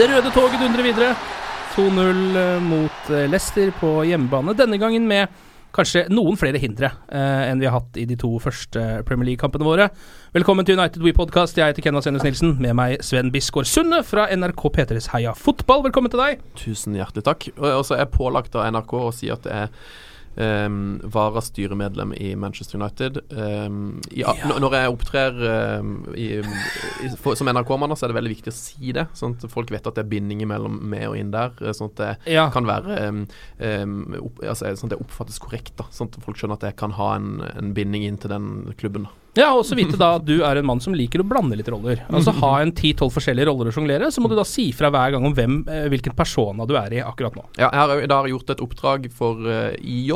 Det røde toget dundrer videre. 2-0 mot eh, Leicester på hjemmebane. Denne gangen med kanskje noen flere hindre eh, enn vi har hatt i de to første Premier League-kampene våre. Velkommen til United We Podcast. Jeg heter Kenna Senus Nilsen. Med meg Sven Bisgaard Sunde fra NRK P3s Heia Fotball. Velkommen til deg. Tusen hjertelig takk. Og så er jeg pålagt av NRK å si at det er um, Vara styremedlem i Manchester United. Um, i, ja. Når jeg opptrer um, i, i, for, som NRK-mann, så er det veldig viktig å si det. Sånn at folk vet at det er binding mellom meg og inn der. eh, Sånn at det Ja. kan være opp, altså, Sånn at det oppfattes korrekt. da Sånn at folk skjønner at jeg kan ha en, en binding inn til den klubben. da Ja, og så vite da at du er en mann som liker å blande litt roller. Altså ha en 10-12 forskjellige roller å sjonglere, så må du da si fra hver gang om hvem, eh, hvilken persona du er i akkurat nå. Ja, jeg har, da har gjort et oppdrag for uh, IJ.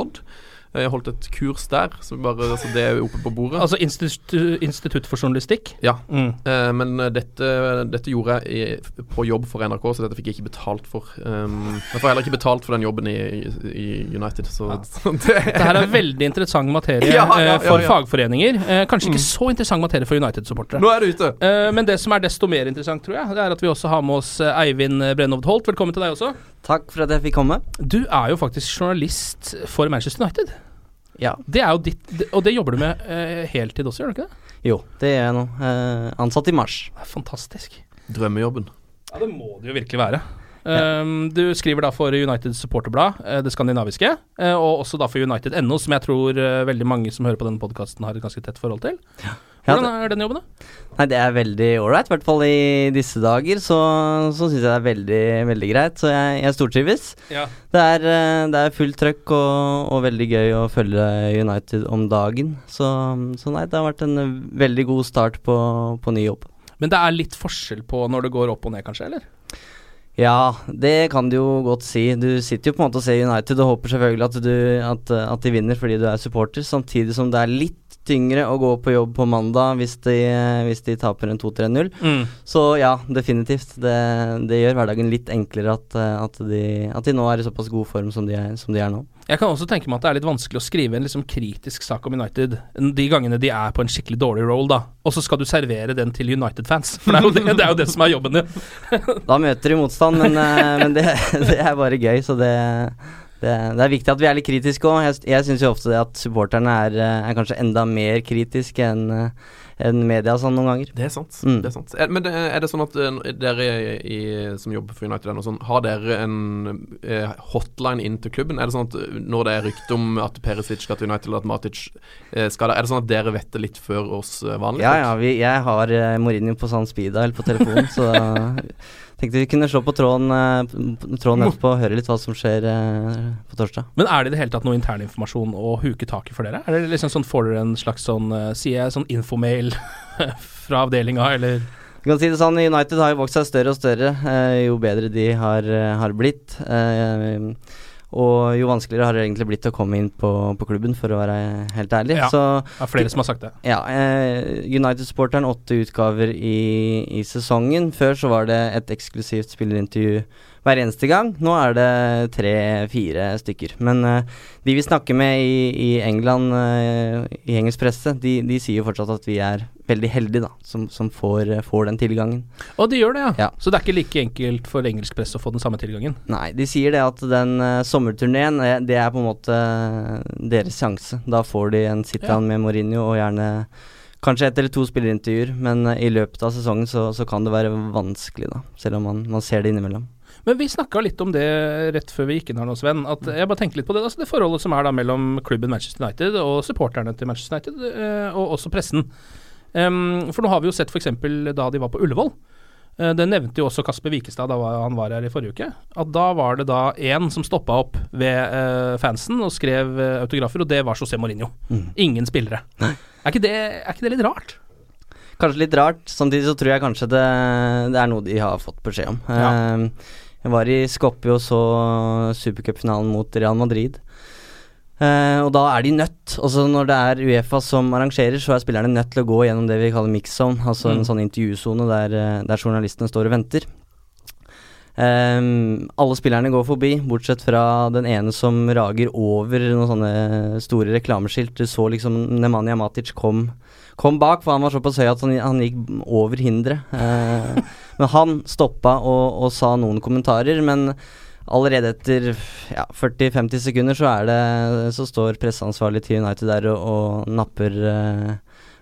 Jeg holdt et kurs der, så bare, altså det er oppe på bordet. Altså institutt, institutt for journalistikk. Ja, Mm. eh, men eh, dette, dette gjorde jeg i, på jobb for NRK, så dette fikk jeg ikke betalt for. Um, jeg får heller ikke betalt for den jobben i, i, United, så, så det Det her er veldig interessant materie Ja, ja, eh, ja, for fagforeninger. Eh, kanskje ikke så interessant materie for United-supportere. Nå er du ute! Eh, men det som er desto mer interessant, tror jeg, det er at vi også har med oss eh, Eivind Brennhovd Holt. Velkommen til deg også. Takk for at jeg fikk komme. Du er jo faktisk journalist for Manchester United. Ja. Det er jo ditt, Og det jobber du med eh, heltid også, gjør du ikke det? Jo, det gjør jeg nå. Eh, ansatt i mars. Er fantastisk. Drømmejobben. Ja, det må det jo virkelig være. Um, du skriver da for United supporterblad, eh, det skandinaviske, eh, og også da for United.no, som jeg tror eh, veldig mange som hører på denne podkasten har et ganske tett forhold til. Hvordan er den jobben, da? Nei, det er veldig ålreit. I hvert fall i disse dager så, så syns jeg det er veldig, veldig greit. Så jeg, jeg stortrives. Ja. Det er, eh, det er fullt trøkk og, og veldig gøy å følge United om dagen. Så, så nei, det har vært en veldig god start på, på ny jobb. Men det er litt forskjell på når det går opp og ned, kanskje? eller? Ja, det kan du jo godt si. Du sitter jo på en måte og ser United og håper selvfølgelig at, du, at, at de vinner fordi du er supporter, samtidig som det er litt tyngre å gå på jobb på mandag hvis de, hvis de taper en 2-3-0. Mm. Så ja, definitivt. Det, det gjør hverdagen litt enklere at, at, de, at de nå er i såpass god form som de er, som de er nå. Jeg kan også tenke meg at det er litt vanskelig å skrive en liksom kritisk sak om United de gangene de er på en skikkelig dårlig roll, da. Og så skal du servere den til United-fans. For det er, jo det, det er jo det som er jobben din. Da møter de motstand, men, eh, men det, det er bare gøy, så det det, det er viktig at vi er litt kritiske òg. Jeg, jeg syns jo ofte det at supporterne er, eh, er kanskje enda mer kritiske enn eh, enn media sånn noen ganger. Det er sant. Mm. det er sant er, Men er det sånn at eh, dere i, som jobber for United, sånn, har dere en eh, hotline inn til klubben? Er det sånn at eh, når det er rykte om at Perisic skal til United, eller at Matic eh, skal der, er det sånn at dere vet det litt før oss eh, vanlige Ja, ja, vi, jeg har Mourinho på sånn speed dial på telefonen, så tenkte vi kunne slå på tråden, eh, tråden etterpå og høre litt hva som skjer eh, på torsdag. Men er det i det hele tatt noe interninformasjon å huke tak i for dere? Er det liksom sånn, Får dere en slags sånn, eh, sier jeg, sånn infomail fra avdelinga, eller Du kan si det sånn, United har jo vokst seg større og større jo bedre de har, har blitt. Eh, Og jo vanskeligere har det egentlig blitt å komme inn på, på klubben, for å være helt ærlig. Ja, Så det er flere som har sagt det. ja, eh, United-sporteren åtte utgaver i, i sesongen. Før så var det et eksklusivt spillerintervju hver eneste gang. Nå er det tre-fire stykker. Men uh, de vi snakker med i, i England, uh, i engelsk presse, de, de sier jo fortsatt at vi er veldig heldige, da, som, som får, eh, får den tilgangen. Og de gjør det, ja. Ja. Så det er ikke like enkelt for engelsk presse å få den samme tilgangen. Nei, de sier det at den uh, sommerturneen, det er på en måte deres sjanse. Da får de en sit-down med Mourinho og gjerne kanskje ett eller to spillerintervjuer, men i løpet av sesongen så, så kan det være vanskelig, da. Selv om man, man ser det innimellom. Men vi snakka litt om det rett før vi gikk inn her nå, Sven. At jeg bare tenkte litt på det, altså det forholdet som er da mellom klubben Manchester United og supporterne til Manchester United, eh, og også pressen. For nå har vi jo sett f.eks. da de var på Ullevål. Eh, det nevnte jo også Kasper Wikestad da han var her i forrige uke. At da var det da én som stoppa opp ved eh, fansen og skrev autografer, og det var José Mourinho. Ingen spillere. Er ikke, det, er ikke det litt rart? Kanskje litt rart, samtidig så tror jeg kanskje det, det er noe de har fått beskjed om. Ja. Eh, jeg var i Skopje og så supercupfinalen mot Real Madrid. Eh, og da er de nødt. Altså når det er Uefa som arrangerer, så er spillerne nødt til å gå gjennom det vi kaller mix zone, altså Mm. en sånn intervjusone der, eh, der journalistene står og venter. Ehm, alle spillerne går forbi, bortsett fra den ene som rager over noen sånne store reklameskilt. Du så liksom Nemanja Matic kom, kom bak, for han var såpass høy at han, han gikk over hinderet. Eh, men han stoppa og, og sa noen kommentarer, men allerede etter ja, 40-50 sekunder så er det Så står presseansvarlig til United der og, og napper uh,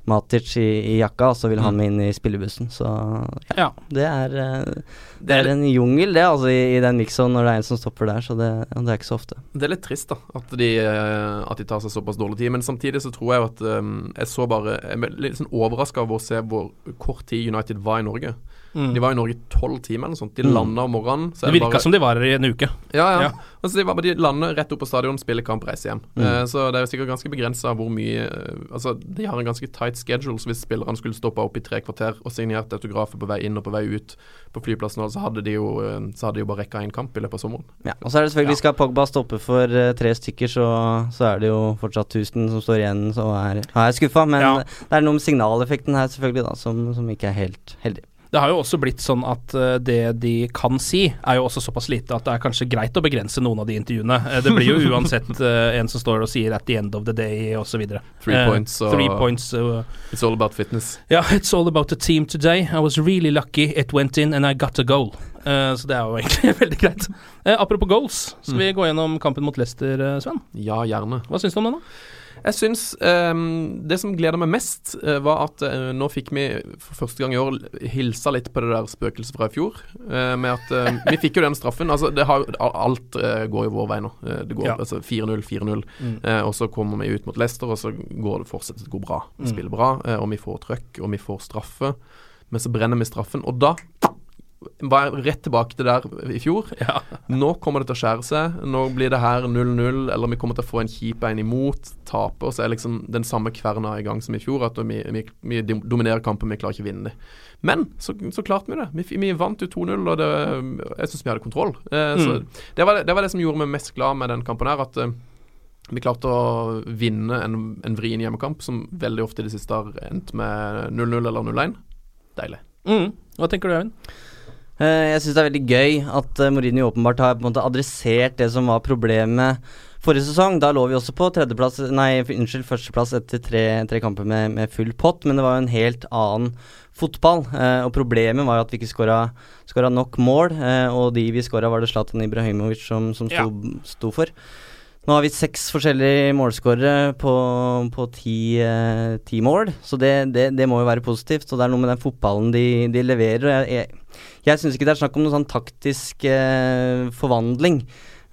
Matic i, i jakka, og så vil han med inn i spillebussen. Så ja, Ja. det er uh, Det er en jungel, det, altså, i, i den mixoen når det er en som stopper der, så det, det er ikke så ofte. Det er litt trist da at de, eh, at de tar seg såpass dårlig tid. Men samtidig så tror jeg at um, jeg så bare Jeg ble litt sånn overraska over å se hvor kort tid United var i Norge. Mm. De var i Norge i tolv timer eller sånt. De Mm. landa om morgenen. så Det virka bare- som de var her i en uke. Ja, ja. Ja. Altså, de, var, de lander rett opp på stadion, spiller kamp, reiser hjem. Mm. Uh, så det er jo sikkert ganske begrensa hvor mye eh, Altså, de har en ganske tight schedule, så hvis spillerne skulle stoppa opp i tre kvarter og signert autografer på vei inn og på vei ut på flyplassen, så hadde de jo, eh, så hadde de jo bare rekka én kamp i løpet av sommeren. Ja, og så er det selvfølgelig Skal Pogba stoppe for tre stykker, så, så er det jo fortsatt 1000 som står igjen så er, er jeg skuffa. Men det er noe med signaleffekten her selvfølgelig da som, som ikke er helt heldig. Det har jo også blitt sånn at eh, det de kan si, er jo også såpass lite at det er kanskje greit å begrense noen av de intervjuene. Eh, det blir jo uansett eh, en som står og sier 'at the end of the day' osv. Three points Uh, Three points uh, It's all about fitness. Yeah, it's all about the team today. I was really lucky it went in and I got a goal. Uh, så det er jo egentlig veldig greit. Apropos goals, skal vi gå gjennom kampen mot Leicester, Sven? Ja, gjerne. Hva syns du om den, da? Jeg syns um, det som gleder meg mest, uh, var at uh, nå fikk vi for første gang i år hilsa litt på det der spøkelset fra i fjor. Uh, med at Vi fikk jo den straffen. Altså, det har, alt går jo vår vei nå. Det går Ja. altså 4-0, 4-0. Mm. Og så kommer vi ut mot Leicester, og så går det fortsatt går bra. Vi Mm. spiller bra, og vi får trøkk, og vi får straffe. Men så brenner vi straffen, og da var rett tilbake til der i fjor. Ja. Nå kommer det til å skjære seg. Nå blir det her 0-0, eller vi kommer til å få en kjip en imot, tape. Og så er liksom den samme kverna i gang som i fjor, at vi, vi, vi dominerer kampen, vi klarer ikke å vinne dem. Men så, så klarte vi det. Vi, vi vant jo 2-0, og det, jeg syns vi hadde kontroll. Eh, Så Mm. det var det, det var det som gjorde meg mest glad med den kampen her. At eh, vi klarte å vinne en, en vrien hjemmekamp, som veldig ofte i det siste har endt med 0-0 eller 0-1. Deilig. Mm. Hva tenker du, Øyvind? Eh, jeg syns det er veldig gøy at uh, Mourinho åpenbart har på en måte adressert det som var problemet forrige sesong. Da lå vi også på tredjeplass, nei, unnskyld, førsteplass etter tre, tre kamper med, med full pott, men det var jo en helt annen fotball. eh, og problemet var jo at vi ikke skåra nok mål, eh, og de vi skåra, var det Zlatan Ibrahimovic som, som sto, sto for. Nå har vi seks forskjellige målskårere på, på ti, eh, ti mål, så det, det, det må jo være positivt. Og det er noe med den fotballen de, de leverer. Jeg, jeg, jeg syns ikke det er snakk om noen sånn taktisk eh, forvandling.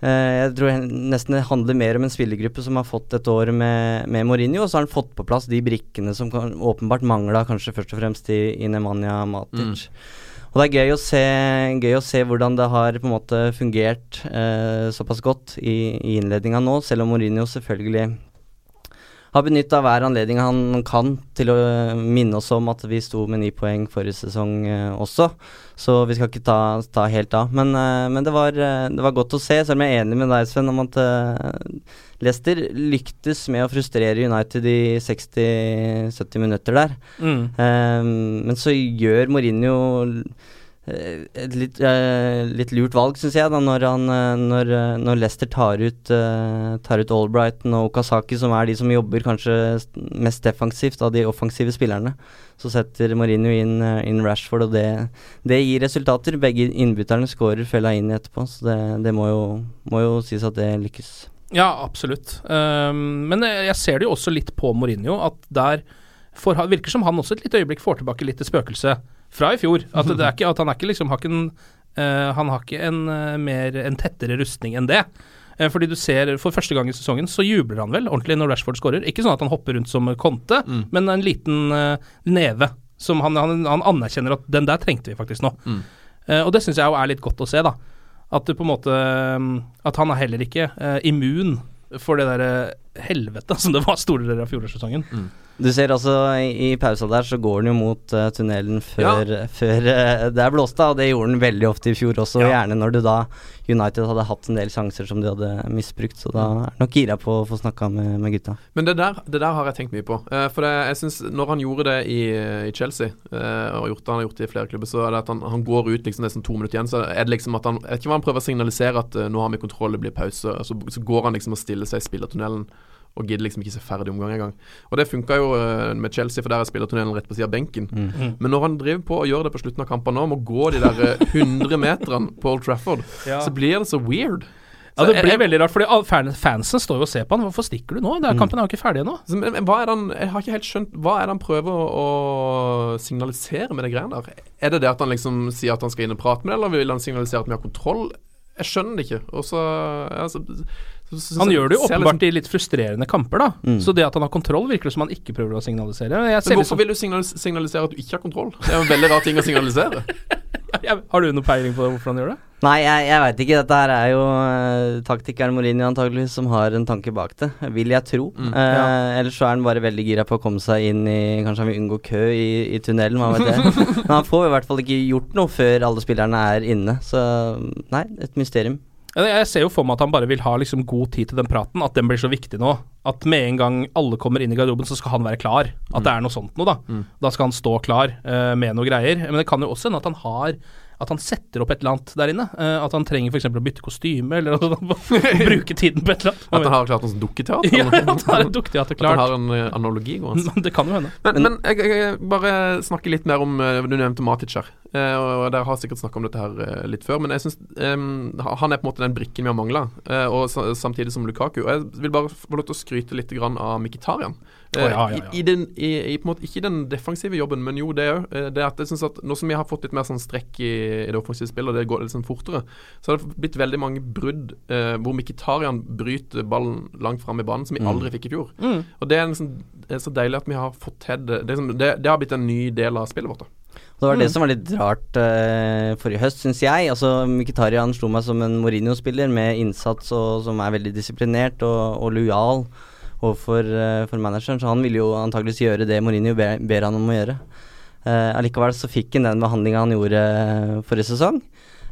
Eh, jeg tror nesten det handler mer om en spillergruppe som har fått et år med, med Mourinho, og så har han fått på plass de brikkene som kan, åpenbart mangla, kanskje først og fremst i, i Nemanja Matic. Og det er gøy å, se, gøy å se hvordan det har på en måte fungert eh, såpass godt i, i innledninga nå, selv om Mourinho selvfølgelig har benytta hver anledning han kan til å minne oss om at vi sto med ni poeng forrige sesong eh, også. Så vi skal ikke ta, ta helt av. Men, eh, men det, var, eh, det, var, godt å se, selv om jeg er enig med deg, Sven, om at eh, Leicester lyktes med å frustrere United i 60-70 minutter der. Mm. Eh, men så gjør Mourinho eh, et litt, eh, litt lurt valg, syns jeg, da, når, han, eh, når, eh, når Leicester tar ut, eh, tar ut Albrighton og Okazaki, som er de som jobber kanskje mest defensivt av de offensive spillerne. Så setter Mourinho inn, eh, inn Rashford, og det, det gir resultater. Begge innbytterne skårer fella inn etterpå, så det, det må, jo, må jo sies at det lykkes. Ja, absolutt. Um, men jeg ser det jo også litt på Mourinho, at der får, virker som han også et lite øyeblikk får tilbake litt til spøkelset fra i fjor. At, det er ikke, at han er ikke liksom har ikke en, uh, Han har ikke en uh, mer En tettere rustning enn det. Eh, fordi du ser For første gang i sesongen så jubler han vel ordentlig når Rashford skårer. Ikke sånn at han hopper rundt som Conte, men en liten neve. Som han, han, han anerkjenner at den der trengte vi faktisk nå. Eh, og det syns jeg jo er litt godt å se, da. At du på en måte At han er heller ikke immun for det derre helvete som det var store deler av fjorårssesongen. Du ser altså i, i pausa der så går den jo mot uh, tunnelen før, før uh, det er blåst av, det gjorde den veldig ofte i fjor også. Ja. Gjerne når du da United hadde hatt en del sjanser som de hadde misbrukt, så da er nok gira på å få snakka med, med gutta. Men det der, det der har jeg tenkt mye på. Uh, for det, jeg synes Når han gjorde det i, i Chelsea, eh, og gjort det, han har gjort det i flere klubber, så er det at han, han går ut liksom nesten to minutter igjen. Så er det liksom at han Jeg vet ikke hva han prøver å signalisere, at eh, nå har vi kontroll, det blir pause. Så, så går han liksom og stiller seg i spillertunnelen. Og gidder liksom ikke se ferdig omgang engang. Og det funka jo eh, med Chelsea, for der er spillertunnelen rett på sida av benken. Mm. Men når han driver på og gjør det på slutten av kampene nå, må gå de der eh, 100 meterne på Old Trafford, Ja. så blir det så weird. Ja, det blir veldig rart, fordi fansen står jo og ser på han. Hvorfor stikker du nå? Det er, kampen er jo ikke ferdig ennå. Det Jeg har ikke helt skjønt Hva er det han prøver å, å signalisere med de greiene der? Er det det at han liksom sier at han skal inn og prate med det, eller vil han signalisere at vi har kontroll? Jeg skjønner det ikke. Og så, ja, så, så, så Han gjør det jo åpenbart liksom, i litt frustrerende kamper, da. Mm. Så det at han har kontroll, virker det som han ikke prøver å signalisere. Jeg ser Men liksom, hvorfor vil du signalis signalisere at du ikke har kontroll? Det er jo en veldig rar ting å signalisere. Har du noe peiling på hvorfor han gjør det? Nei, jeg, jeg veit ikke. Dette her er jo uh, taktikeren Mourinho antageligvis som har en tanke bak det, vil jeg tro. Mm, Eh, Ellers så er han bare veldig gira på å komme seg inn i Kanskje han vil unngå kø i, i tunnelen, hva vet jeg. Men han får i hvert fall ikke gjort noe før alle spillerne er inne, så nei, et mysterium. Jeg ser jo for meg at han bare vil ha liksom god tid til den praten, at den blir så viktig nå. At med en gang alle kommer inn i garderoben, så skal han være klar. At det er noe sånt noe, da. Da skal han stå klar uh, med noe greier. Men det kan jo også hende at han har at han setter opp et eller annet der inne. Eh, at han trenger f.eks. å bytte kostyme, eller at han bruke tiden på et eller annet. At han har klart noe sånt dukketeater? ja, at han har et dukketeater At han har en eh, analogi gående? Det kan jo hende. Men, men jeg, jeg, bare snakke litt mer om eh, Du nevnte Matic her. Og Dere har sikkert snakka om dette her litt før, men jeg synes um, han er på en måte den brikken vi har mangla. og samtidig som Lukaku. Og jeg vil bare få lov til å skryte litt grann av Mkhitaryan. Eh, Å, ja, ja, ja. I, den, i, i på en måte Ikke den defensive jobben, men jo det òg. det at jeg synes at Nå som vi har fått litt mer sånn strekk i, i det offensive spillet, og det går litt sånn fortere, så har det blitt veldig mange brudd eh, hvor Mkhitaryan bryter ballen langt fram i banen, som vi aldri fikk i fjor. Mm. Og det er, liksom, det er så deilig at vi har fått til det. Det, liksom, det. det har blitt en ny del av spillet vårt. da. Det var Mm. det som var litt rart uh, forrige høst, syns jeg. Altså, Mkhitaryan slo meg som en Mourinho-spiller med innsats og som er veldig disiplinert og, og lojal overfor eh, for manageren, så han ville jo antageligvis gjøre det Mourinho ber, ber han om å gjøre. Eh, allikevel så fikk han den behandlinga han gjorde eh, forrige sesong.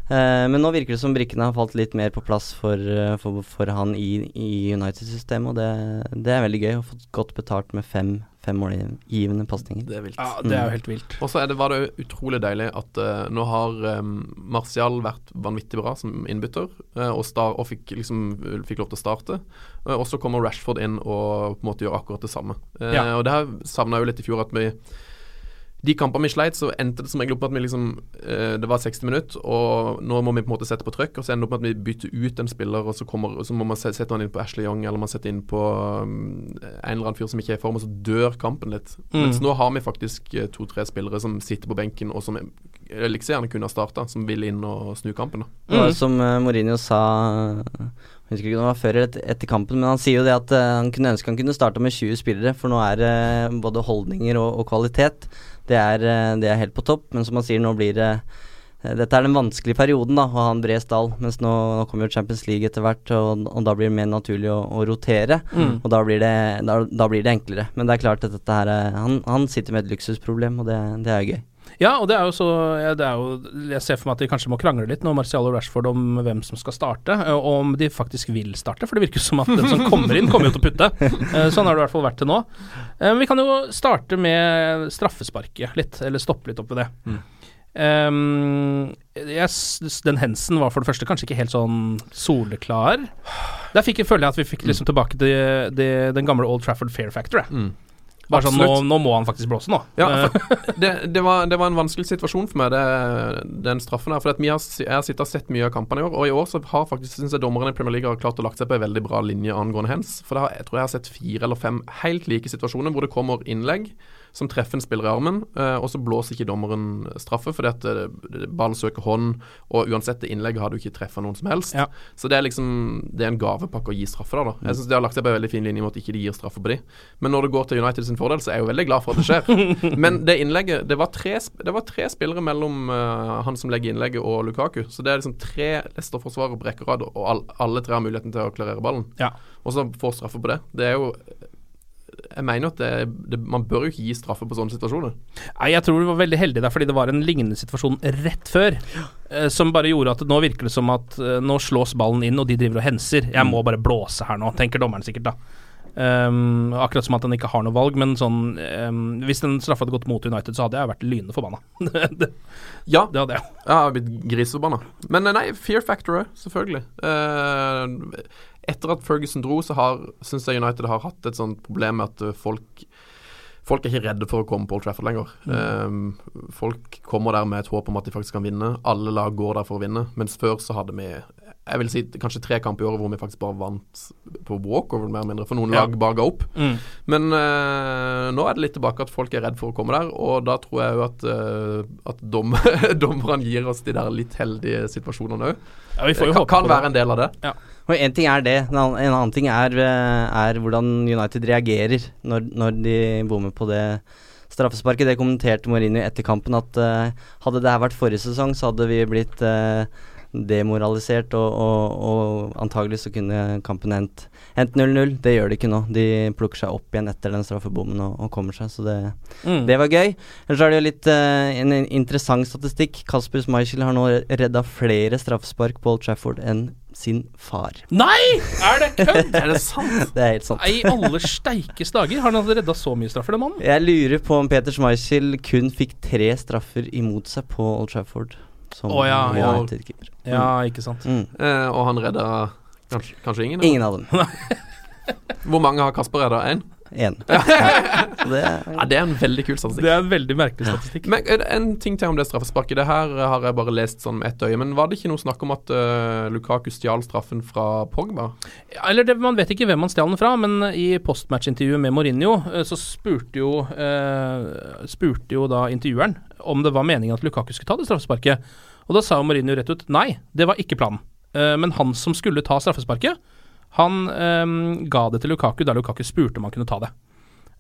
Men nå virker det som brikkene har falt litt mer på plass for, for, for han i, i United-systemet, og det, det er veldig gøy. Å få godt betalt med fem, fem målgivende pasninger. Det er vilt. Ja, det er jo helt vilt. Og så var det utrolig deilig at uh, nå har um, Martial vært vanvittig bra som innbytter, uh, og, star, og fikk, liksom, fikk lov til å starte. Uh, og så kommer Rashford inn og på en måte gjør akkurat det samme. Eh, Ja. Og det her savna jeg jo litt i fjor, at vi de kampene vi sleit, så endte det som regel opp med at vi liksom eh, Det var 60 minutter, og nå må vi på en måte sette på trøkk. Og så ender det opp med at vi bytter ut en spiller, og så, kommer, og så må man sette han inn på Ashley Young, eller man setter inn på um, en eller annen fyr som ikke er i form, og så dør kampen litt. Mm. Mens nå har vi faktisk eh, to-tre spillere som sitter på benken, og som like gjerne kunne ha starta, som vil inn og snu kampen. Mm. Ja, som uh, Mourinho sa Jeg husker ikke om det var før eller etter, kampen, men han sier jo det at eh, han kunne ønske han kunne starta med 20 spillere, for nå er det både holdninger og, og kvalitet. Det er, eh, det er helt på topp, men som han sier, nå blir det eh, dette er den vanskelige perioden, da, å ha en bred stall. Mens nå, nå kommer jo Champions League etter hvert, og, og da blir det mer naturlig å, å rotere. Mm. Og da blir, det, da, da blir det enklere. Men det er klart at dette her er, han, han sitter med et luksusproblem, og det, det er gøy. Ja, og det er jo så det er jo, Jeg ser for meg at de kanskje må krangle litt nå, Marcial og Rashford, om hvem som skal starte, eh, og om de faktisk vil starte. For det virker som at den som kommer inn, kommer jo til å putte. Eh, Sånn har det i hvert fall vært til nå. Eh, Vi kan jo starte med straffesparket litt, eller stoppe litt opp ved det. Um, yes, den hensen var for det første kanskje ikke helt sånn soleklar. Der fikk jeg, føler jeg at vi fikk liksom tilbake til til den gamle Old Trafford Fair Factor. Mm. Bare sånn, nå, nå må han faktisk blåse nå. Ja, Eh, det, det, var, det var en vanskelig situasjon for meg, det, den straffen her. For at vi har, jeg har sett mye av kampene i år, og i år så har faktisk synes jeg dommerne i Premier League har klart å lagt seg på en veldig bra linje angående hands. For det har, jeg tror jeg har sett fire eller fem helt like situasjoner hvor det kommer innlegg som treffer en spiller i armen, eh, og så blåser ikke dommeren straffe fordi at eh, ballen søker hånd, og uansett det innlegget har du ikke treffa noen som helst. Ja. Så det er liksom Det er en gavepakke å gi straffe der, da. Jeg syns de har lagt seg på en veldig fin linje med at ikke de gir straffe på de. Men når det går til United sin fordel, så er jeg jo veldig glad for at det skjer. Men det innlegget Det var tre, det var tre spillere mellom uh, han som legger innlegget, og Lukaku. Så det er liksom tre Leicester-forsvarere på rekke og all, alle tre har muligheten til å klarere ballen. Ja. Og så få straffe på det. Det er jo Jeg mener at det, det, man bør jo ikke gi straffe på sånne situasjoner. Nei, jeg tror du var veldig heldig der, fordi det var en lignende situasjon rett før. eh, som bare gjorde at nå virker det som at eh, nå slås ballen inn, og de driver og henser. Jeg må bare blåse her nå, tenker dommeren sikkert da. Um, akkurat som at han ikke har noe valg, men sånn um, Hvis den straffa hadde gått mot United, så hadde jeg vært lynende forbanna. det, Ja, det hadde jeg. jeg har blitt griseforbanna. Men eh, nei, fear factor òg, selvfølgelig. Eh, etter at Ferguson dro, så har syns jeg United har hatt et sånt problem med at eh, folk Folk er ikke redde for å komme på Old Trafford lenger. Eh, folk kommer der med et håp om at de faktisk kan vinne. Alle lag går der for å vinne. Mens før så hadde vi jeg vil si kanskje tre kamper i året hvor vi faktisk bare vant på walkover, mer eller mindre. For noen Ja. lag bare ga opp. Mm. Men uh, nå er det litt tilbake at folk er redd for å komme der, og da tror jeg jo at, uh, at dom, dommerne gir oss de der litt heldige situasjonene òg. Ja, kan, kan være en del av det. Og En ting er det, en annen, en annen ting er, eh, er hvordan United reagerer når, når de bommer på det straffesparket. Det kommenterte Mourinho etter kampen at uh, hadde det her vært forrige sesong, så hadde vi blitt uh, demoralisert, og, og, og antagelig så kunne kampen endt endt 0-0. Det gjør de ikke nå. De plukker seg opp igjen etter den straffebommen og, og kommer seg, så det, Mm. det var gøy. Ellers er det jo litt uh, en, en interessant statistikk. Kasper Schmeichel har nå redda flere straffespark på Old Trafford enn sin far. Nei! Er det kødd? Er det sant? Det er helt sant. I alle steikes dager. Har han redda så mye straffer, den mannen? Jeg lurer på om Peter Schmeichel kun fikk tre straffer imot seg på Old Trafford. Som oh, ja, ja. United-keeper. Ja, ikke sant. Mm. Eh, og han redda kanskje, kanskje ingen? Ingen av dem. Hvor mange har Kasper redda? Én? Én. Ja. det Ja, det er en veldig kul statistikk. Det er en veldig merkelig statistikk. Men eh, en ting til om det straffesparket. Det her har jeg bare lest sånn med ett øye. Men var det ikke noe snakk om at uh, Lukaku stjal straffen fra Pogba? Ja, eller det, Man vet ikke hvem han stjal den fra, men i postmatch-intervjuet med Mourinho eh, så spurte jo, uh, spurte jo da intervjueren om det var meningen at Lukaku skulle ta det straffesparket. Og da sa jo Mourinho rett ut nei, det var ikke planen. Uh, men han som skulle ta straffesparket, han um, ga det til Lukaku da Lukaku spurte om han kunne ta det.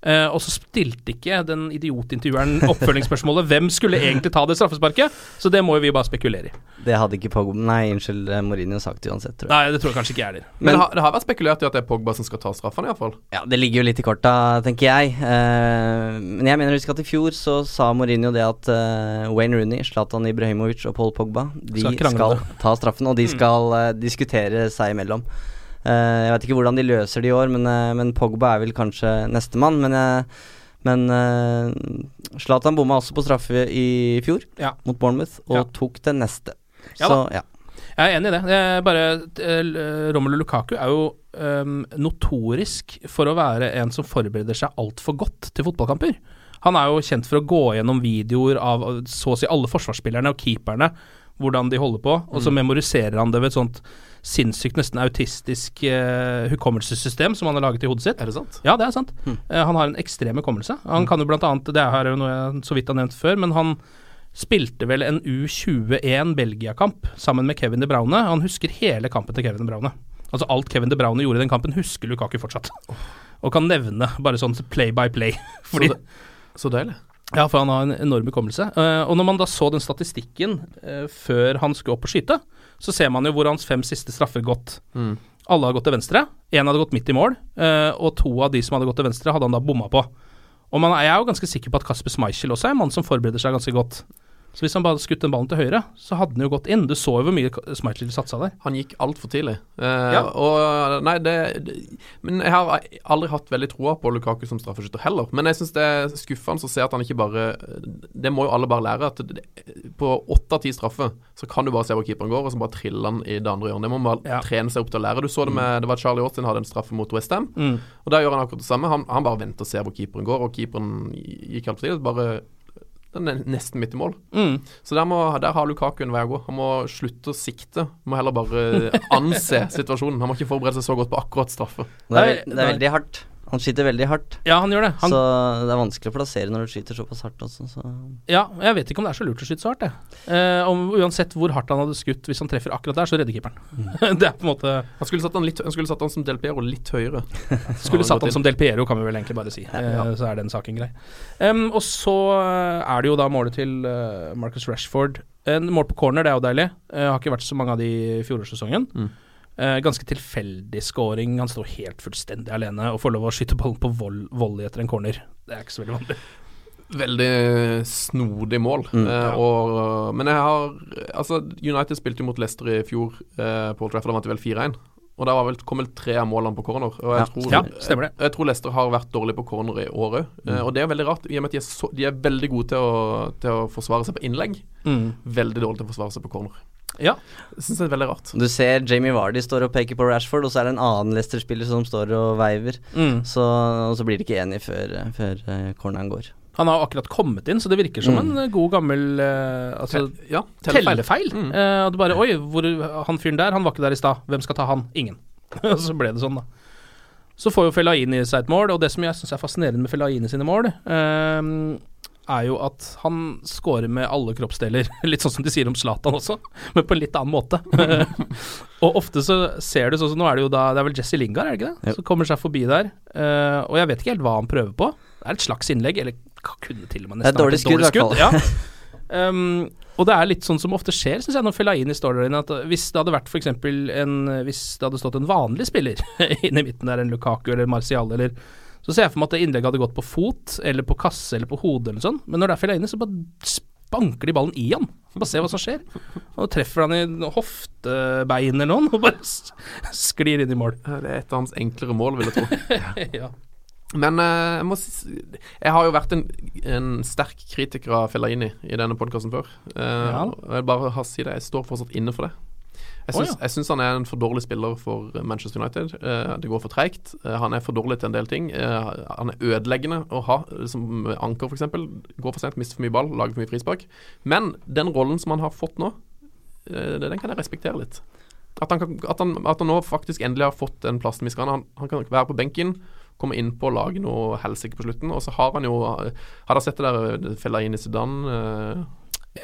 Uh, og så stilte ikke den idiotintervjueren oppfølgingsspørsmålet hvem skulle egentlig ta det straffesparket, så det må jo vi bare spekulere i. Det hadde ikke Pogba Nei, unnskyld, eh, Mourinho sagt uansett, tror jeg. Nei, det tror jeg kanskje ikke jeg heller. Men, Men- det, har, det har vært spekulert i at det er Pogba som skal ta straffen, iallfall. Ja, det ligger jo litt i korta, tenker jeg. Uh, men jeg mener husk at i fjor så sa Mourinho det at uh, Wayne Rooney, Zlatan Ibrahimovic og Paul Pogba De Skal skal. Mm. ta straffen, og de skal eh, diskutere seg imellom. Eh, jeg vet ikke hvordan de løser det i år, men, eh, men Pogba er vel kanskje nestemann. Men, uh, men eh, Zlatan bomma også på straffe i fjor, Ja. mot Bournemouth, og Ja. tok den neste. Ja så ja. Jeg er enig i det. det er bare, Romelu Lukaku er jo um, notorisk for å være en som forbereder seg altfor godt til fotballkamper. Han er jo kjent for å gå gjennom videoer av så å si alle forsvarsspillerne og keeperne, hvordan de holder på, og så memoriserer han det ved et sånt sinnssykt, nesten autistisk uh, hukommelsessystem som han har laget i hodet sitt. Er det sant? Ja, det er sant. Eh, han har en ekstrem hukommelse. Han kan jo blant annet, det her er jo noe jeg så vidt har nevnt før, men han spilte vel en U21 Belgia-kamp sammen med Kevin De Braune. Han husker hele kampen til Kevin De Braune. Altså alt Kevin De Braune gjorde i den kampen, husker Lukaku fortsatt. Og kan nevne bare sånn play by play. Fordi Så, deilig. Ja, for han har en enorm hukommelse. Eh, og når man da så den statistikken før han skulle opp og skyte, så ser man jo hvor hans fem siste straffer gått. Mm. Alle hadde gått til venstre, én hadde gått midt i mål, eh, og to av de som hadde gått til venstre, hadde han da bomma på. Og man, jeg er jo ganske sikker på at Kasper Schmeichel også er en mann som forbereder seg ganske godt. Så hvis han bare hadde skutt den ballen til høyre, så hadde den jo gått inn. Du så jo hvor mye Smitley satsa der. Han gikk altfor tidlig. Eh, Ja. Og Nei, det, det Men jeg har aldri hatt veldig troa på Lukaku som straffeskytter heller. Men jeg syns det er skuffende å se at han ikke bare Det må jo alle bare lære. At det, på åtte av ti straffer så kan du bare se hvor keeperen går, og så bare triller han i det andre hjørnet. Det må man bare trene seg opp til å lære. Du så det med Det var Charlie Austin hadde en straffe mot Westham, Mm. og der gjør han akkurat det samme. Han, han bare venter og ser hvor keeperen går, og keeperen gikk altfor tidlig. Bare den er nesten midt i mål. Mm. Så der, må, der har Lukaku en vei å gå. Han må slutte å sikte. Han må heller bare anse situasjonen. Han må ikke forberede seg så godt på akkurat straffe. Det er, det er veldig hardt. Han skyter veldig hardt. Ja, han gjør det. Han, Så det er vanskelig å plassere når du skyter såpass hardt også, så ja, jeg vet ikke om det er så lurt å skyte så hardt, jeg. Eh, om, uansett hvor hardt han hadde skutt, hvis han treffer akkurat der, så redder keeperen. det er på en måte Han skulle satt han, litt, han skulle satt han som Del Piero litt høyere. Skulle satt han som Del Piero, kan vi vel egentlig bare si. Eh, Ja. Så er den saken grei. Um, og så eh, er det jo da målet til eh, Marcus Rashford. En mål på corner, det er jo deilig. Eh, har ikke vært så mange av de i fjorårssesongen. Mm. Eh, ganske tilfeldig scoring. Han står helt fullstendig alene og får lov å skyte ballen på vold, volley etter en corner. Det er ikke så veldig vanlig. Veldig snodig mål. Mm. Eh, og, men jeg har Altså, United spilte jo mot Leicester i fjor eh, på Old Trafford. Da vant de vel 4-1. Og der vel, kom vel tre av målene på corner. Og jeg, Ja. tror, Ja, stemmer det. Jeg, jeg tror Leicester har vært dårlig på corner i år òg. Eh, og det er veldig rart, i og med at de er, så, de er veldig gode til å, til å forsvare seg på innlegg. Mm. Veldig dårlig til å forsvare seg på corner. Ja. Jeg syns det er veldig rart. Du ser Jamie Vardy står og peker på Rashford, og så er det en annen Leicester-spiller som står og veiver. Mm. Så, og så blir de ikke enige før, før eh, corneren går. Han har akkurat kommet inn, så det virker som Mm. en eh, god gammel uh, altså, Ja, tellefeil. Mm. Uh, og du bare Oi, hvor, han fyren der, han var ikke der i stad. Hvem skal ta han? Ingen. Og så ble det sånn, da. Så får jo Fellaini seg et mål, og det som jeg syns er fascinerende med Fellaini sine mål, eh, er jo at han scorer med alle kroppsdeler. Litt sånn som de sier om Zlatan også, men på en litt annen måte. og ofte så ser du sånn som nå er det jo da Det er vel Jesse Lingard, er det ikke det? Yep. Som kommer seg forbi der. Uh, og jeg vet ikke helt hva han prøver på. Det er et slags innlegg, eller kunne til og med Det nesten et dårlig vært skudd, hvert Ja. Um, og det er litt sånn som ofte skjer, syns jeg, når Fellaini står der inne. At hvis det hadde vært f.eks. en Hvis det hadde stått en vanlig spiller inne i midten der, en Lukaku eller Martial eller Så ser jeg for meg at det innlegget hadde gått på fot eller på kasse eller på hodet eller sånn. Men når det er Fellaini, så bare spanker de ballen i han. Bare se hva som skjer. Og treffer han i hoftebein eller noen, og bare sklir inn i mål. Det er et av hans enklere mål, vil jeg tro. ja. Men eh, jeg, må, jeg har jo vært en, en sterk kritiker av Fellaini i denne podkasten før. Eh, Ja. og Jeg bare har si det, jeg står fortsatt inne for det. Jeg syns, oh, ja. han er en for dårlig spiller for Manchester United. Uh, det går for treigt. Uh, han er for dårlig til en del ting. Uh, han er ødeleggende å ha som anker, f.eks. Går for sent, mister for mye ball, lager for mye frispark. Men den rollen som han har fått nå, eh, den kan jeg respektere litt. At han, kan, at, han, at han nå faktisk endelig har fått den plassen vi skal ha. Han, han kan være på benken, komme inn på og lage noe helsike på slutten. Og så har han jo Har dere sett det der Fellaini Zidane-greiene?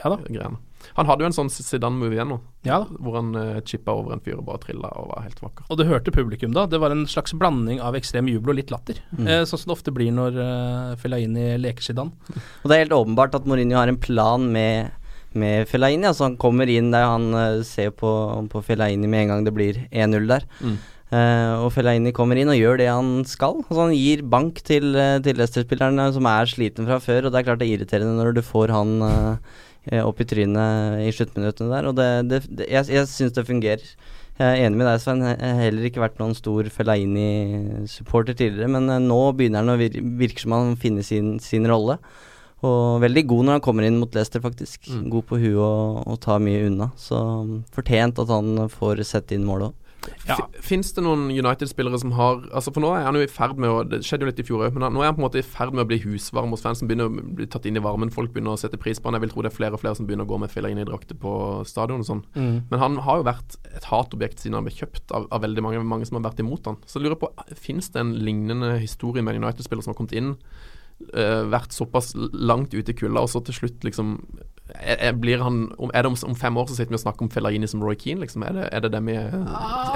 Ja da. Han hadde jo en sånn Zidane-movie igjen nå, Ja da. hvor han uh, chippa over en fyr og bare trilla og var helt vakker. Og du hørte publikum da. Det var en slags blanding av ekstrem jubel og litt latter. Mm. Eh, sånn som det ofte blir når uh, Fellaini leker Zidane. Og det er helt åpenbart at Mourinho har en plan med, med Fellaini. Altså han kommer inn der han uh, ser på, på Fellaini med en gang det blir 1-0 der. Mm. Eh, og Fellaini kommer inn og gjør det han skal. Altså Han gir bank til, uh, til Leicester-spillerne som er sliten fra før. Og det er klart det er irriterende når du får han eh, eh, opp i trynet i sluttminuttene der. Og det, det, det, jeg, jeg syns det fungerer. Jeg er enig med deg, Svein. Jeg har heller ikke vært noen stor Fellaini-supporter tidligere, men eh, nå begynner han å vir virke som han finner sin, sin rolle. Og veldig god når han kommer inn mot Leicester, faktisk. Mm. God på huet og, og tar mye unna. Så um, fortjent at han får sette inn målet òg. Ja. Fins det noen United-spillere som har Altså For nå er han jo i ferd med å Det skjedde jo litt i fjor òg, men nå er han på en måte i ferd med å bli husvarm hos fansen. Begynner å bli tatt inn i varmen. Folk begynner å sette pris på han. Jeg vil tro det er flere og flere som begynner å gå med Fellaini-drakter på stadion og sånn. Mm. Men han har jo vært et hatobjekt siden han ble kjøpt av, av veldig mange, mange som har vært imot han. Så jeg lurer på, fins det en lignende historie med en United-spiller som har kommet inn, eh, vært såpass langt ute i kulda, og så til slutt liksom er, er- blir han, er det om, om fem år så sitter vi og snakker om Fellaini som Roy Keane, liksom? Er det er det, det vi er,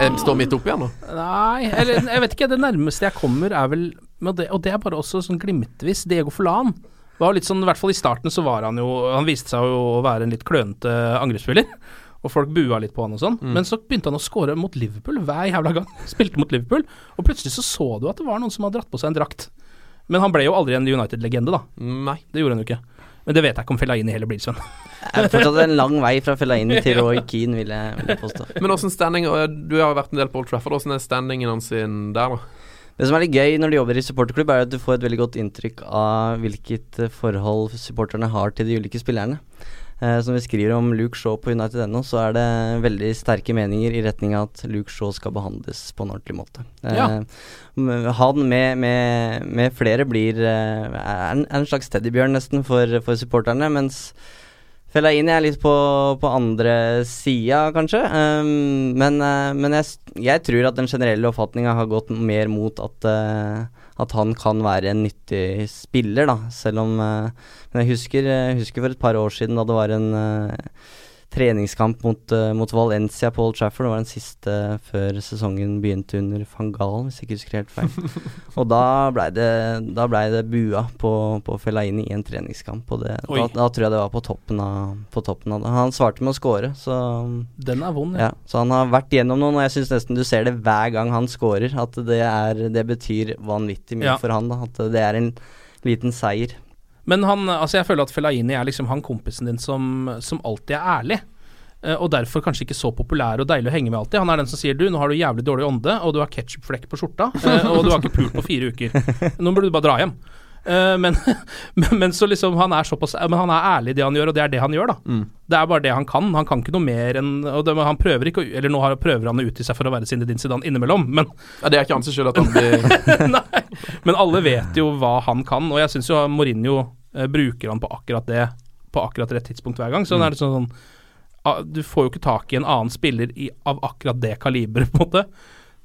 er, står midt oppi her nå? Nei, eller jeg vet ikke. Det nærmeste jeg kommer, er vel det, og det er bare også sånn glimtvis Diego Forlan. var litt sånn, I hvert fall i starten så var han jo Han viste seg jo å være en litt klønete angrepsspiller. Og folk bua litt på han og sånn. Mm. Men så begynte han å score mot Liverpool hver jævla gang. Spilte mot Liverpool. Og plutselig så så du at det var noen som hadde dratt på seg en drakt. Men han ble jo aldri en United-legende, da. Nei. Det gjorde han jo ikke. Men det vet jeg ikke om Fellaini heller blir, Sven. Det er fortsatt en lang vei fra Fellaini til Roy Keane, vil jeg, vil jeg påstå. Men åssen standing Du har jo vært en del på Old Trafford. Åssen er standingen hans der, da? Det som er litt gøy når du jobber i supporterklubb, er at du får et veldig godt inntrykk av hvilket forhold supporterne har til de ulike spillerne. Eh, som vi skriver om Luke Shaw på United.no, så er det veldig sterke meninger i retning av at Luke Shaw skal behandles på en ordentlig måte. Eh, Ja. Han med, med, med flere blir eh, er en, er en slags teddybjørn nesten for, for supporterne, mens Fellaini er litt på, på andre sida, kanskje. Um, men eh, men jeg, jeg tror at den generelle oppfatninga har gått mer mot at, eh, at han kan være en nyttig spiller, da. Selv om eh, Men jeg husker, jeg husker for et par år siden da det var en eh, treningskamp mot, eh, mot Valencia på Old Trafford. Det var den siste før sesongen begynte under van Gaal, hvis jeg ikke husker helt feil. og da blei det, ble det bua på, på Fellaini i en treningskamp, og det, da, da tror jeg det var på toppen av, på toppen av det. Han svarte med å score, så Den er vond, ja. Så han har vært gjennom noen, og jeg syns nesten du ser det hver gang han scorer, at det, er, det betyr vanvittig mye Ja. for han. da At det er en liten seier. Men han, altså jeg føler at Fellaini er liksom han kompisen din som, som alltid er ærlig. eh, Og derfor kanskje ikke så populær og deilig å henge med alltid. Han er den som sier du, nå har du jævlig dårlig ånde, og du har ketsjupflekk på skjorta, eh, og du har ikke pult på fire uker. Nå burde du bare dra hjem. Eh, Men, men, men så liksom han er såpass Men han er ærlig i det han gjør, og det er det han gjør, da. Mm. Det er bare det han kan. Han kan ikke noe mer enn og det, Han prøver ikke Eller nå prøver han å utgi seg for å være Zinedine Zidane innimellom, men Ja, det er ikke hans skyld at han blir Nei, men alle vet jo hva han kan, og jeg syns jo Mourinho bruker han på akkurat det på akkurat rett tidspunkt hver gang. Så Mm. er det sånn, sånn ah, Du får jo ikke tak i en annen spiller i, av akkurat det kaliberet, på en måte.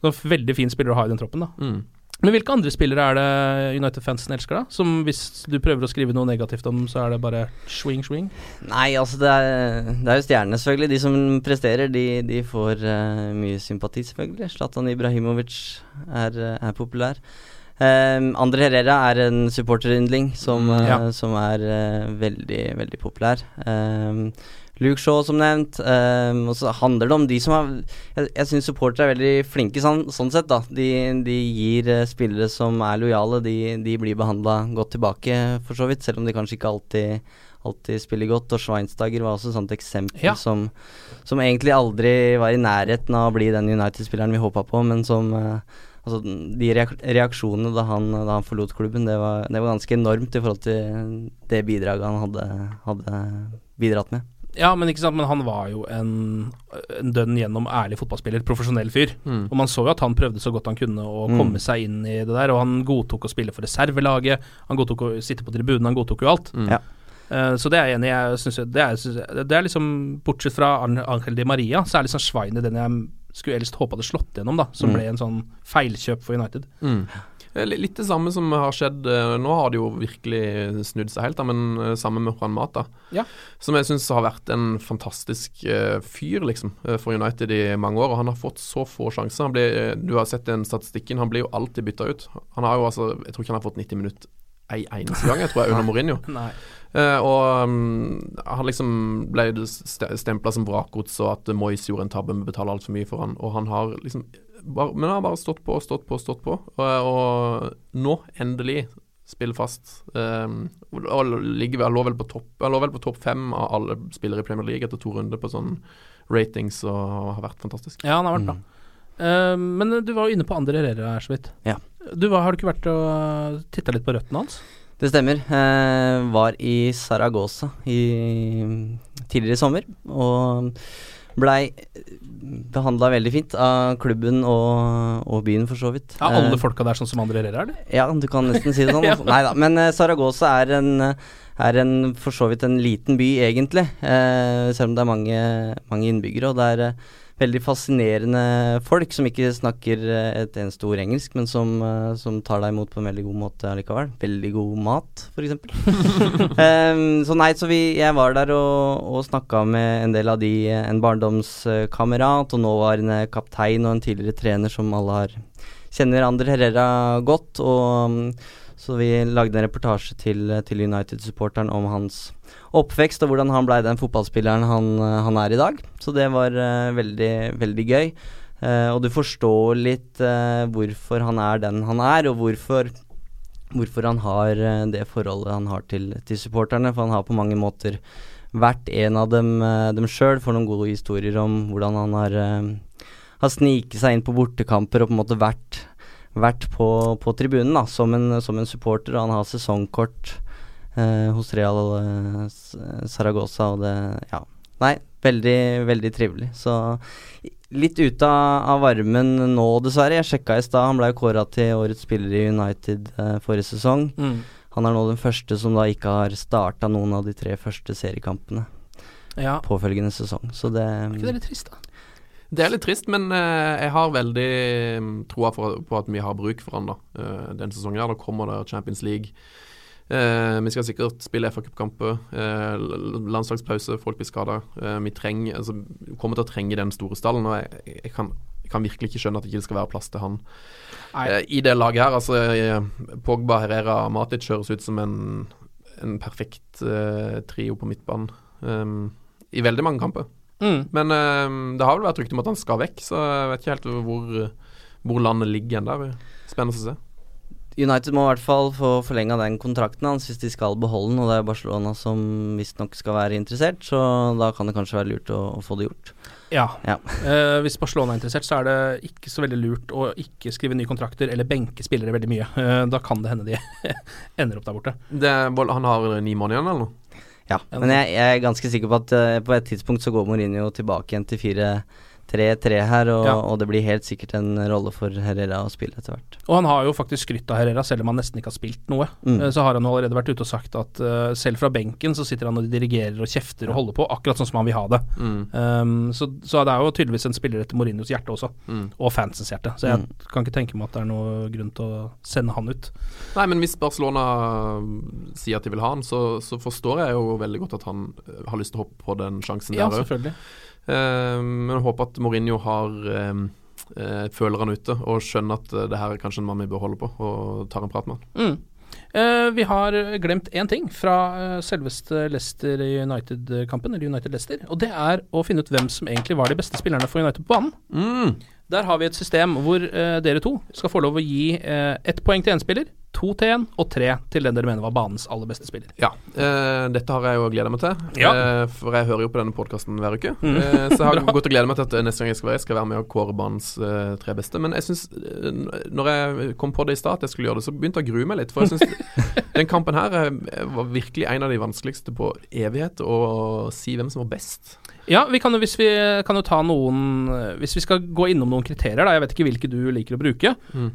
Så veldig fin spiller å ha i den troppen, da. mm. Men hvilke andre spillere er det United-fansen elsker, da? Som hvis du prøver å skrive noe negativt om, så er det bare swing, swing? Nei, altså det er, det er jo stjernene, selvfølgelig. De som presterer, de, de får uh, mye sympati, selvfølgelig. Zlatan Ibrahimovic er, eh, er populær. Um, Andre Herrera er en supporteryndling som, Mm, eh, ja. som er uh, veldig, veldig populær. Um, Luke Shaw, som nevnt. Um, og så handler det om de som har Jeg, jeg syns supportere er veldig flinke sånn, sånn sett, da. De, de gir uh, spillere som er lojale, de, de blir behandla godt tilbake, for så vidt. Selv om de kanskje ikke alltid alltid spiller godt. Og Schweinsteiger var også et sånt eksempel Ja. som, som egentlig aldri var i nærheten av å bli den United-spilleren vi håpa på, men som eh, Altså, de reaksjonene da han, da han forlot klubben, det var, det var ganske enormt i forhold til det bidraget han hadde, hadde bidratt med. Ja, men ikke sant, men han var jo en, en dønn gjennom ærlig fotballspiller, profesjonell fyr. Mm. Og man så jo at han prøvde så godt han kunne å Mm. komme seg inn i det der, og han godtok å spille for reservelaget, han godtok å sitte på tribunen, han godtok jo alt. Mm. Ja. Uh, så det er jeg enig i. Jeg synes, det, er, det er liksom, bortsett fra Angel Di Maria, så er liksom Svein i den jeg skulle helst håpe hadde slått gjennom, da, som Mm. ble en sånn feilkjøp for United. Mm. Eh, Litt det samme som har skjedd eh, Nå har det jo virkelig snudd seg helt, da, men samme sammen med Juan Mata. Ja. Som jeg syns har vært en fantastisk uh, fyr, liksom, eh, for United i mange år. Og han har fått så få sjanser. Han blir, eh, du har sett den statistikken, han blir jo alltid bytta ut. Han har jo altså Jeg tror ikke han har fått 90 minutter ei eneste gang, jeg tror jeg, under Mourinho. Nei. Eh, og um, han liksom ble st stempla som vrakgods, og at Moyes gjorde en tabbe med å betale altfor mye for han. Og han har liksom bare, Men han har bare stått på, stått på, stått på. Og, og nå, endelig, spiller fast. Um, og ligger vel, lå vel på topp Han lå vel på topp fem av alle spillere i Premier League etter to runder på sånn ratings, og har vært fantastisk. Ja, han har vært bra. Eh, men du var jo inne på Andre Herrera her så vidt. Ja. Du var, Har du ikke vært og titta litt på røttene hans? Det stemmer. Eh, var i Saragossa i, tidligere i sommer, og blei behandla veldig fint av klubben og, og byen, for så vidt. Ja, alle Eh, folka der sånn som Andre Herrera, eller? Ja, du kan nesten si det sånn. Ja. Nei da. Men eh, Saragossa er en, eh, er en for så vidt en liten by, egentlig. Eh, selv om det er mange, mange innbyggere. Og det er eh, veldig fascinerende folk som ikke snakker eh, et eneste ord engelsk, men som, eh, som tar deg imot på en veldig god måte allikevel. Veldig god mat, f.eks. um, så nei, så vi, jeg var der og, og snakka med en del av de, eh, en barndomskamerat og nåværende kaptein og en tidligere trener som alle har kjenner Ander Herrera godt, og mm, Så vi lagde en reportasje til, til United-supporteren om hans oppvekst og hvordan han blei den fotballspilleren han, han, er i dag. Så det var uh, veldig, veldig gøy. Uh, og du forstår litt uh, hvorfor han er den han er, og hvorfor, hvorfor han har det forholdet han har til, til, supporterne. For han har på mange måter vært en av dem, uh, dem sjøl. Får noen gode historier om hvordan han har, har sniket seg inn på bortekamper og på en måte vært vært på, på tribunen da, som en, som en, supporter. Og han har sesongkort eh, hos Real eh, Saragossa, og det Ja. Nei, veldig, veldig trivelig. Så litt ute av, varmen nå, dessverre. Jeg sjekka i stad, han ble jo kåra til årets spiller i United eh, forrige sesong. Mm. Han er nå den første som da ikke har starta noen av de tre første seriekampene ja. påfølgende sesong. Så det Er ikke det litt trist, da? Det er litt trist, men uh, jeg har veldig um, troa på at vi har bruk for han da, uh, den sesongen. her. Da kommer det Champions League. Uh, vi skal sikkert spille FA-cupkamper. Uh, landslagspause, folk blir skada. vi trenger, altså, kommer til å trenge den store stallen. og jeg, jeg, kan, jeg kan, virkelig ikke skjønne at det ikke skal være plass til han i det laget her. Altså, Pogba, Herrera, Matic høres ut som en, en perfekt trio på midtbanen i veldig mange kamper. Mm. Men uh, det har vel vært rykte om at han skal vekk, så jeg vet ikke helt hvor, hvor landet ligger der. Spennende å se. United må i hvert fall få forlenga den kontrakten hans hvis de skal beholde den, og det er Barcelona som visstnok skal være interessert, så da kan det kanskje være lurt å, å få det gjort. Ja. ja. Uh, hvis Barcelona er interessert, så er det ikke så veldig lurt å ikke skrive nye kontrakter eller benke spillere veldig mye. Uh, da kan det hende de ender opp der borte. Det, han har ni måneder igjen, eller noe? Ja, men jeg, jeg, er ganske sikker på at uh, på et tidspunkt så går Mourinho tilbake igjen til 4-3-3 her, og, ja. og, det blir helt sikkert en rolle for Herrera å spille etter hvert. Og han har jo faktisk skrytt av Herrera, selv om han nesten ikke har spilt noe. Mm. Uh, så har han allerede vært ute og sagt at uh, selv fra benken så sitter han og dirigerer og kjefter ja. og holder på, akkurat sånn som han vil ha det. Mm. Um, så, så, det er jo tydeligvis en spiller etter Mourinhos hjerte også, mm. og fansens hjerte. Så jeg mm. kan ikke tenke meg at det er noe grunn til å sende han ut. Nei, men hvis Barcelona sier at de vil ha han, så, så forstår jeg jo veldig godt at han eh, har lyst til å hoppe på den sjansen ja, der òg. Uh, men jeg håper at Mourinho har uh, uh, føler han ute og skjønner at det her er kanskje en mann vi bør holde på, og tar en prat med han. Mm. vi har glemt én ting fra selveste Leicester United-kampen, eller United Leicester, og det er å finne ut hvem som egentlig var de beste spillerne for United på banen. Mm. Der har vi et system hvor dere to skal få lov å gi ett poeng til én spiller, to til én og tre til den dere mener var banens aller beste spiller. Ja, uh, dette har jeg jo gleda meg til, ja. uh, for jeg hører jo på denne podkasten hver uke. Mm. Uh, så jeg har gått og gleda meg til at neste gang jeg skal være, jeg skal være med og kåre banens tre beste. Men jeg syns, når jeg kom på det i stad at jeg skulle gjøre det, så begynte jeg å grue meg litt. For jeg syns den kampen her var virkelig en av de vanskeligste på evighet å si hvem som var best. Ja, vi kan jo, hvis vi kan jo ta noen Hvis vi skal gå innom noen kriterier, da. Jeg vet ikke hvilke du liker å bruke. Mm.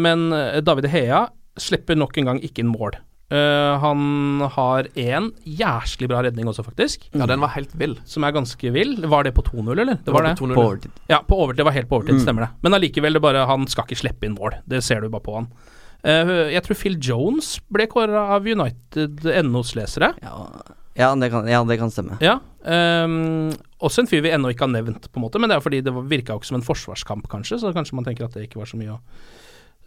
men David Hea slipper nok en gang ikke inn mål. Uh, han har én jæslig bra redning også, faktisk. Ja, den var helt vill. Som er ganske vill. Var det på 2-0, eller? Det, det var, det. På, på overtid. Ja, på overtid. Det var helt på overtid, mm. stemmer det. Men allikevel, det bare, han skal ikke slippe inn mål. Det ser du bare på han. Uh, jeg tror Phil Jones ble kåra av United NOs lesere. Ja, ja, det kan, ja, det kan stemme. Ja, um, også en fyr vi ennå ikke har nevnt, på en måte, men det er fordi det virka ikke som en forsvarskamp, kanskje, så kanskje man tenker at det ikke var så mye å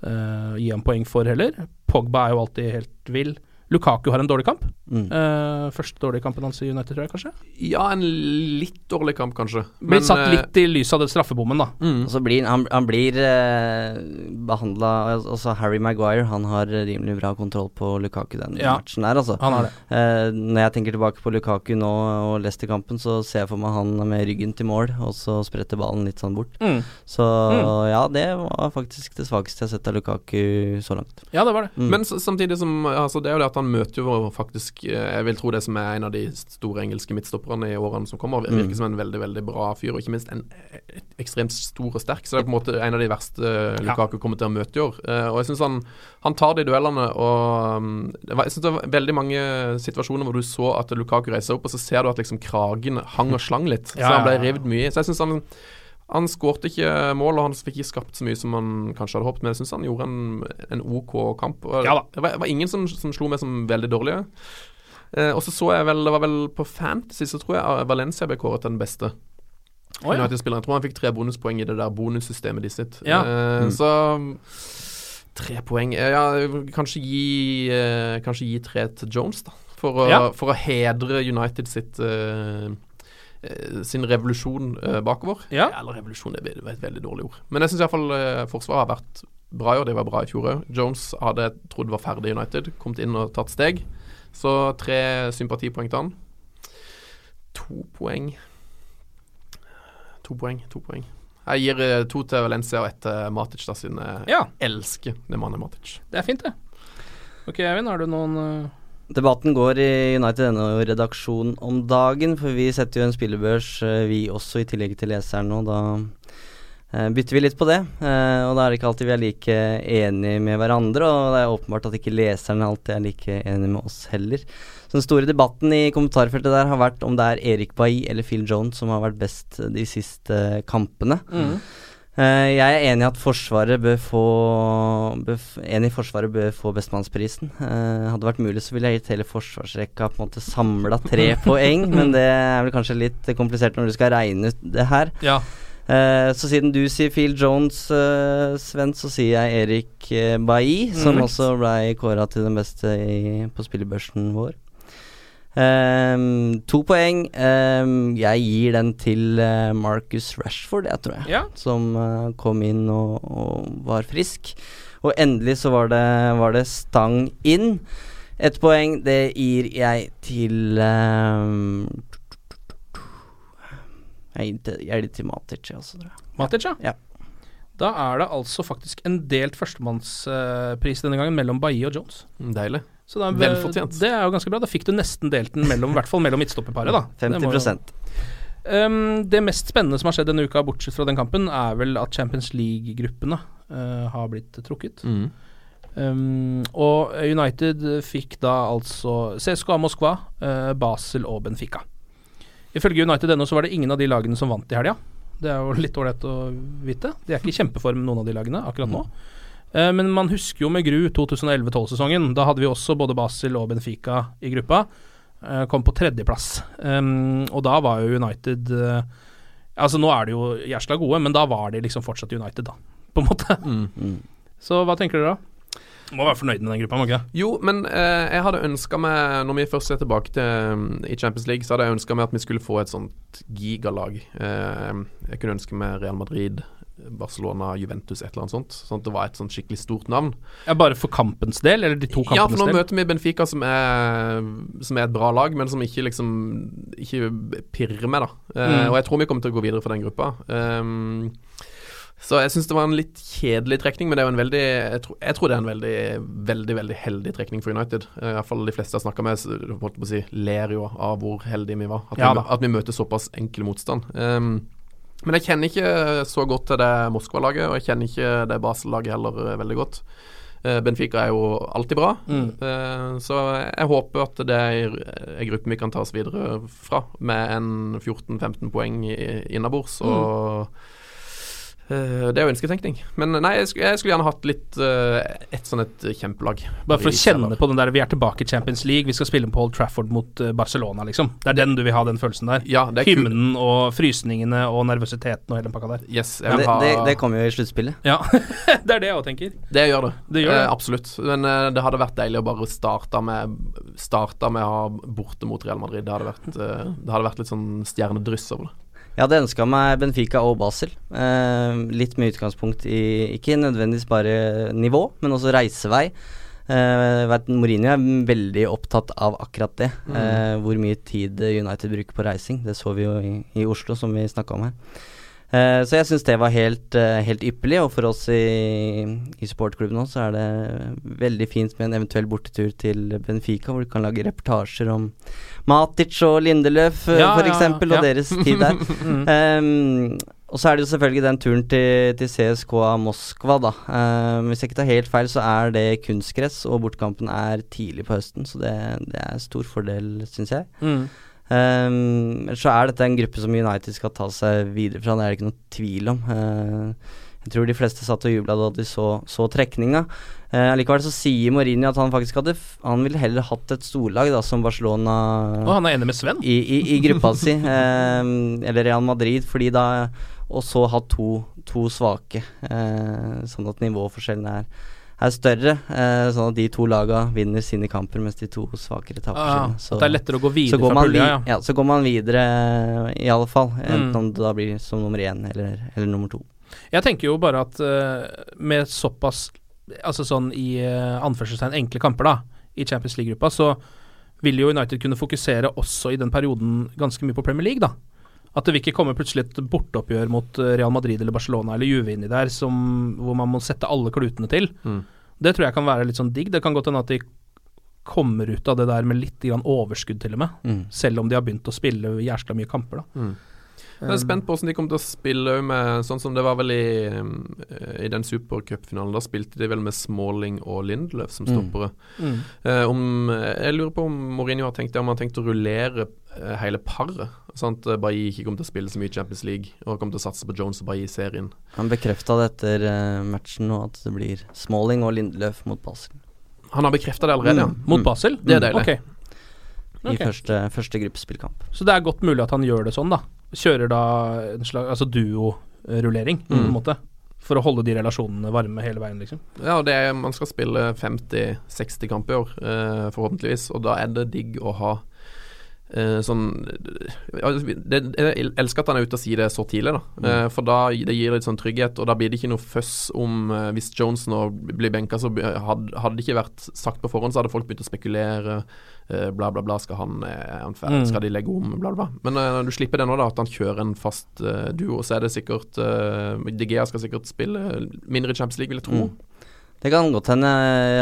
uh, gi ham poeng for heller. Pogba er jo alltid helt vill. Lukaku har en dårlig kamp. Mm. Uh, første dårlige kampen hans i United, tror jeg kanskje? Ja, en litt dårlig kamp, kanskje. Blir satt eh, litt i lyset av den straffebommen, da. Mm. Og så blir han, han blir uh, eh, behandla Altså Harry Maguire, han har rimelig bra kontroll på Lukaku den ja, matchen der, altså. Han har det. Uh, når jeg tenker tilbake på Lukaku nå og Leicester-kampen, så ser jeg for meg han med ryggen til mål, og så spretter ballen litt sånn bort. Mm. Så mm. ja, det var faktisk det svakeste jeg har sett av Lukaku så langt. Ja, det var det. Mm. Men samtidig som altså, Det er jo det at han møter jo faktisk eh, Jeg vil tro det som er en av de store engelske midtstopperne i årene som kommer. Virker mm. som en veldig veldig bra fyr, og ikke minst en ekstremt stor og sterk. Så det er på en måte en av de verste eh, Lukaku kommer til å møte i år. Uh, og jeg syns han, han, tar de duellene, og um, Jeg syns det var veldig mange situasjoner hvor du så at Lukaku reiser opp, og så ser du at liksom kragen hang og slang litt. Så han ble revet mye. Så jeg synes han han skårte ikke mål, og han fikk ikke skapt så mye som han kanskje hadde håpet, men jeg syns han gjorde en, en, OK kamp. Ja, det var, var, ingen som, som slo meg som veldig dårlige. Eh, og så så jeg vel, det var vel på Fantasy, så tror jeg Valencia ble kåret til den beste. Oh, ja. Jeg tror han fikk tre bonuspoeng i det der bonussystemet de sitt. Ja. Eh, mm. Så Tre poeng. Eh, Ja, kanskje gi, eh, kanskje gi tre til Jones, da. For å, Ja. for å hedre United sitt eh, sin revolusjon eh, bakover. Ja. Eller revolusjon, er et veldig dårlig ord. Men jeg syns iallfall uh, Forsvaret har vært bra i år. Det var bra i fjor òg. Jones hadde trodd var ferdig i United. Kommet inn og tatt steg. Så tre sympatipoeng til han. To poeng To poeng, to poeng. Jeg gir eh, to til Valencia og ett til Matic, da, siden jeg Ja. elsker det mannen Matic. Det er fint, det. Ok, Eivind, har du noen eh, Debatten går i United NO-redaksjonen om dagen, for vi setter jo en spillebørs, eh, vi også, i tillegg til leseren nå. Da eh, bytter vi litt på det. eh, og da er det ikke alltid vi er like enige med hverandre, og det er åpenbart at ikke leserne alltid er like enige med oss heller. Så den store debatten i kommentarfeltet der har vært om det er Erik Bailly eller Phil Jones som har vært best de siste kampene. mm. Eh, jeg er enig i at Forsvaret bør få Enig i Forsvaret bør få Bestemannsprisen. Uh, hadde det vært mulig, så ville jeg gitt hele forsvarsrekka på en måte samla tre poeng, men det er vel kanskje litt komplisert når du skal regne ut det her. Ja. Eh, så siden du sier Phil Jones, uh, Sven, så sier jeg Erik uh, Bailly, som Mm. også ble kåra til den beste i, på spillebørsen vår. Ehm, to poeng. Um, jeg gir den til eh, Marcus Rashford, jeg tror jeg. Ja. Som uh, kom inn og, og var frisk. Og endelig så var det, var det stang inn. Ett poeng, det gir jeg til um, Jeg gir det til Matic, jeg også, tror jeg. Matic, ja. Ja. Da er det altså faktisk en delt førstemannspris denne gangen mellom Bailly og Jones. Deilig. Så da, Velfortjent. Det er jo ganske bra. Da fikk du nesten delt den mellom, i hvert fall mellom midtstopperparet, da. Det jo- 50 Um, det mest spennende som har skjedd denne uka, bortsett fra den kampen, er vel at Champions League-gruppene uh, har blitt trukket. Mm. Um, og United fikk da altså CSKA Moskva, uh, Basel og Benfica. Ifølge United denne så var det ingen av de lagene som vant i helga. Det er jo litt ålreit å vite. De er ikke i kjempeform, noen av de lagene, akkurat nå. Uh, men man husker jo med gru 2011-12-sesongen. Da hadde vi også både Basel og Benfica i gruppa. Uh, kom på tredjeplass. Og da var jo United uh, Altså Nå er de jo jæsla gode, men da var de liksom fortsatt United, da. På en måte. Mm. Så hva tenker dere da? Må være fornøyd med den gruppa, må ikke det? Jo, men eh, jeg hadde ønska meg, når vi først er tilbake til um, i Champions League, så hadde jeg ønska meg at vi skulle få et sånt gigalag. Eh, jeg kunne ønske meg Real Madrid, Barcelona, Juventus, et eller annet sånt. Sånn at det var et sånt skikkelig stort navn. Ja, Bare for kampens del, eller de to Ja, for nå del? møter vi Benfica, som er, som er et bra lag, men som ikke liksom Ikke pirrer meg, da. Mm. Uh, Og jeg tror vi kommer til å gå videre for den gruppa. Um, så jeg syns det var en litt kjedelig trekning, men det er jo en veldig Jeg tror, jeg tror det er en veldig, veldig veldig heldig trekning for United. I hvert fall de fleste jeg har snakka med, holdt på å si, ler jo av hvor heldige vi var. At, Ja vi, at vi møter såpass enkel motstand. Um, men jeg kjenner ikke så godt til det Moskva-laget, og jeg kjenner ikke det Basel-laget heller eh, veldig godt. Eh, Benfica er jo alltid bra, Mm. eh, så jeg håper at det er en gruppe vi kan ta oss videre fra, med en 14-15 poeng innabords. Mm. Og eh, det er jo ønsketenkning. Men nei, jeg skulle, jeg skulle gjerne hatt litt eh, et sånn et kjempelag. Bare for å kjenne eller- på den der Vi er tilbake i Champions League, vi skal spille på Old Trafford mot eh, Barcelona, liksom. Det er den du vil ha, den følelsen der. Ja, er. Hymnen og frysningene og nervøsiteten og hele den pakka der. Yes, jeg det, ha det, det kommer jo i sluttspillet. Ja, det er det jeg òg tenker. Det gjør det. Det gjør det. Eh, absolutt. Men eh, det hadde vært deilig å bare starte med Starte med å ha borte mot Real Madrid. Det hadde vært, eh, det hadde vært litt sånn stjernedryss over det. Jeg hadde ønska meg Benfica og Basel. Eh, litt med utgangspunkt i ikke nødvendigvis bare nivå, men også reisevei. Eh, vet, Mourinho er veldig opptatt av akkurat det. Mm. Eh, hvor mye tid United bruker på reising. Det så vi jo i, i Oslo, som vi snakka om her. Eh, så jeg syns det var helt, eh, helt ypperlig, og for oss i, i sportklubben også så er det veldig fint med en eventuell bortetur til Benfica, hvor du kan lage reportasjer om Matic og Lindeløf, eh, Ja, for ja, ja. og deres tid der. Ehm, og så er det jo selvfølgelig den turen til, til CSKA Moskva, da. Um, hvis jeg ikke tar helt feil, så er det kunstgress, og bortkampen er tidlig på høsten, så det, det er stor fordel, syns jeg. Mm. Um, så er dette en gruppe som United skal ta seg videre fra, det er det ikke noe tvil om. Uh, jeg tror de fleste satt og jubla da de så, så trekninga. Uh, likevel så sier Mourinho at han faktisk hadde Han ville heller hatt et storlag da som Barcelona Og han er enig med Sven. i, i, i gruppa si, eh, eller Real Madrid, fordi da Og så hatt to, to svake, eh, sånn at nivåforskjellen er, er større, eh, sånn at de to laga vinner sine kamper, mens de to svakere taper Ah, sine. Så, det er lettere å gå videre går fra man pulja, ja. ja. Så går man videre, eh, i alle fall. Enten Mm. om det da blir som nummer én eller, eller nummer to. Jeg tenker jo bare at uh, med såpass Altså sånn i uh, anførselstegn enkle kamper, da, i Champions League-gruppa, så vil jo United kunne fokusere også i den perioden ganske mye på Premier League, da. At det vil ikke komme plutselig et borteoppgjør mot eh, Real Madrid eller Barcelona eller Juve inni der som, hvor man må sette alle klutene til. Mm. Det tror jeg kan være litt sånn digg. Det kan godt hende at de kommer ut av det der med litt overskudd, til og med. Mm. Selv om de har begynt å spille jæskla mye kamper, da. Mm. Jeg er spent på hvordan de kommer til å spille med Sånn som det var vel i, eh, i den supercupfinalen. Da spilte de vel med Smalling og Lindløf som Mm. stoppere. Mm. Mm. Um, jeg lurer på om Mourinho har tenkt det, om han har tenkt å rullere eh, hele paret. Sånn at Bailly ikke kommer til å spille så mye Champions League, og kommer til å satse på Jones og Bailly i serien. Han bekrefta det etter eh, matchen nå, at det blir Smalling og Lindløf mot Basel. Han har bekrefta det allerede, Mm. Mot Mm. Basel? Det er deilig. Okay. I Ok. første, første gruppespillkamp. Så det er godt mulig at han gjør det sånn, da. Kjører da en slags altså duo-rullering, på Mm. en måte. For å holde de relasjonene varme hele veien, liksom. Ja, det er, man skal spille 50-60 kamper i år, eh, forhåpentligvis. Og da er det digg å ha sånn det, Jeg elsker at han er ute og sier det så tidlig, da. Mm. for da det gir litt sånn trygghet, og da blir det ikke noe føss om eh, Hvis Jones nå blir benka, så hadde, hadde det ikke vært sagt på forhånd, så hadde folk begynt å spekulere. eh, bla, bla, bla. Skal han eh, han ferdig? Mm. Skal de legge om? Bla, bla, bla. Men uh, du slipper det nå, da, at han kjører en fast uh, duo, så er det sikkert uh, DGA skal sikkert spille mindre i Champions League, vil jeg tro. Mm. Det kan godt hende.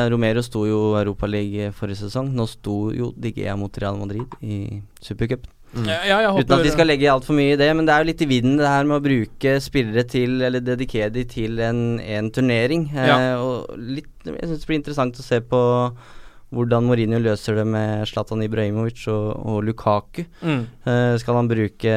Romero sto jo Europaligaen forrige sesong. Nå sto jo Digea mot Real Madrid i supercup. Ja, ja, Uten at vi skal legge altfor mye i det, men det er jo litt i vinden det her med å bruke spillere til, eller dedikere de til en, en turnering. Ja. Eh, og litt, jeg syns det blir interessant å se på hvordan Mourinho løser det med Zlatan Ibrahimovic og, og Lukaku. Mm. Eh, skal han bruke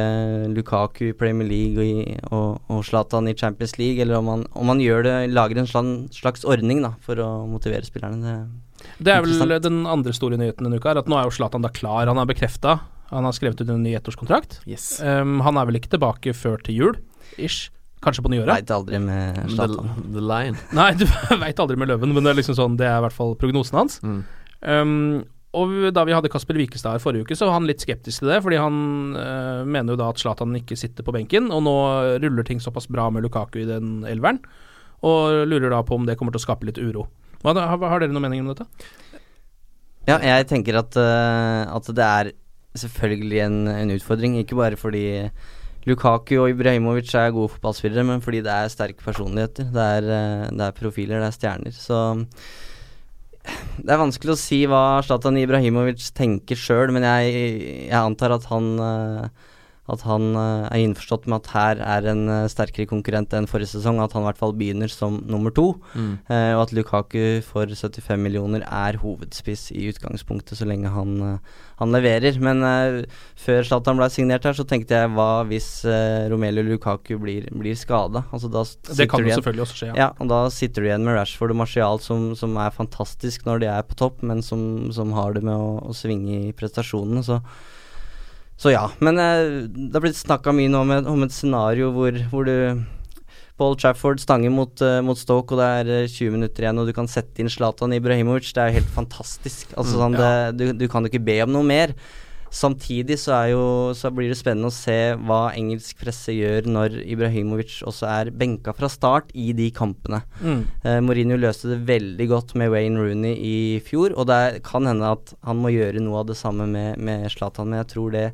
Lukaku i Premier League og, og, og Zlatan i Champions League, eller om han, om han gjør det, lager en slags, slags ordning da, for å motivere spillerne. Det, Det er vel den andre store nyheten denne uka, er at nå er jo Zlatan da klar. Han er bekrefta. Han har skrevet ut en ny ettårskontrakt. Yes. Um, han er vel ikke tilbake før til jul, ish. Kanskje på nyåret. Veit aldri med Zlatan. the Lion. Nei, du veit aldri med Løven, men det er liksom sånn Det er i hvert fall prognosen hans. Mm. Um, og da vi hadde Kasper Wikestad her forrige uke, så var han litt skeptisk til det. Fordi han øh, mener jo da at Zlatan ikke sitter på benken, og nå ruller ting såpass bra med Lukaku i den elveren. Og lurer da på om det kommer til å skape litt uro. Hva, har, har dere noen mening om dette? Ja, jeg tenker at, eh, at det er selvfølgelig en, en utfordring. Ikke bare fordi Lukaku og Ibrahimovic er gode fotballspillere, men fordi det er sterke personligheter. Det er, eh, det er profiler, det er stjerner. Så det er vanskelig å si hva Zlatan Ibrahimovic tenker sjøl, men jeg, jeg antar at han eh, at han eh, er innforstått med at her er en eh, sterkere konkurrent enn forrige sesong. At han i hvert fall begynner som nummer to. Mm. Eh, og at Lukaku for 75 millioner er hovedspiss i utgangspunktet, så lenge han, han leverer. Men før Zlatan ble signert her, så tenkte jeg hva hvis Romelu Lukaku blir, blir skada? Altså, Det kan jo selvfølgelig også skje, ja. ja, og da sitter du igjen med Rashford og Martial, som, som er fantastisk når de er på topp, men som, som har det med å, å svinge i prestasjonene. Så, så ja. Men eh, det har blitt snakka mye nå om om et scenario hvor, hvor du Paul Trafford stanger mot, uh, mot Stoke, og det er eh, 20 minutter igjen, og du kan sette inn Zlatan Ibrahimovic. Det er jo helt fantastisk. Altså, Mm, sånn, det, du, du kan jo ikke be om noe mer. Samtidig så, jo, så blir det spennende å se hva engelsk presse gjør når Ibrahimovic også er benka fra start i de kampene. Mm. Uh, Mourinho løste det veldig godt med Wayne Rooney i fjor, og det kan hende at han må gjøre noe av det samme med, med Zlatan, men jeg tror det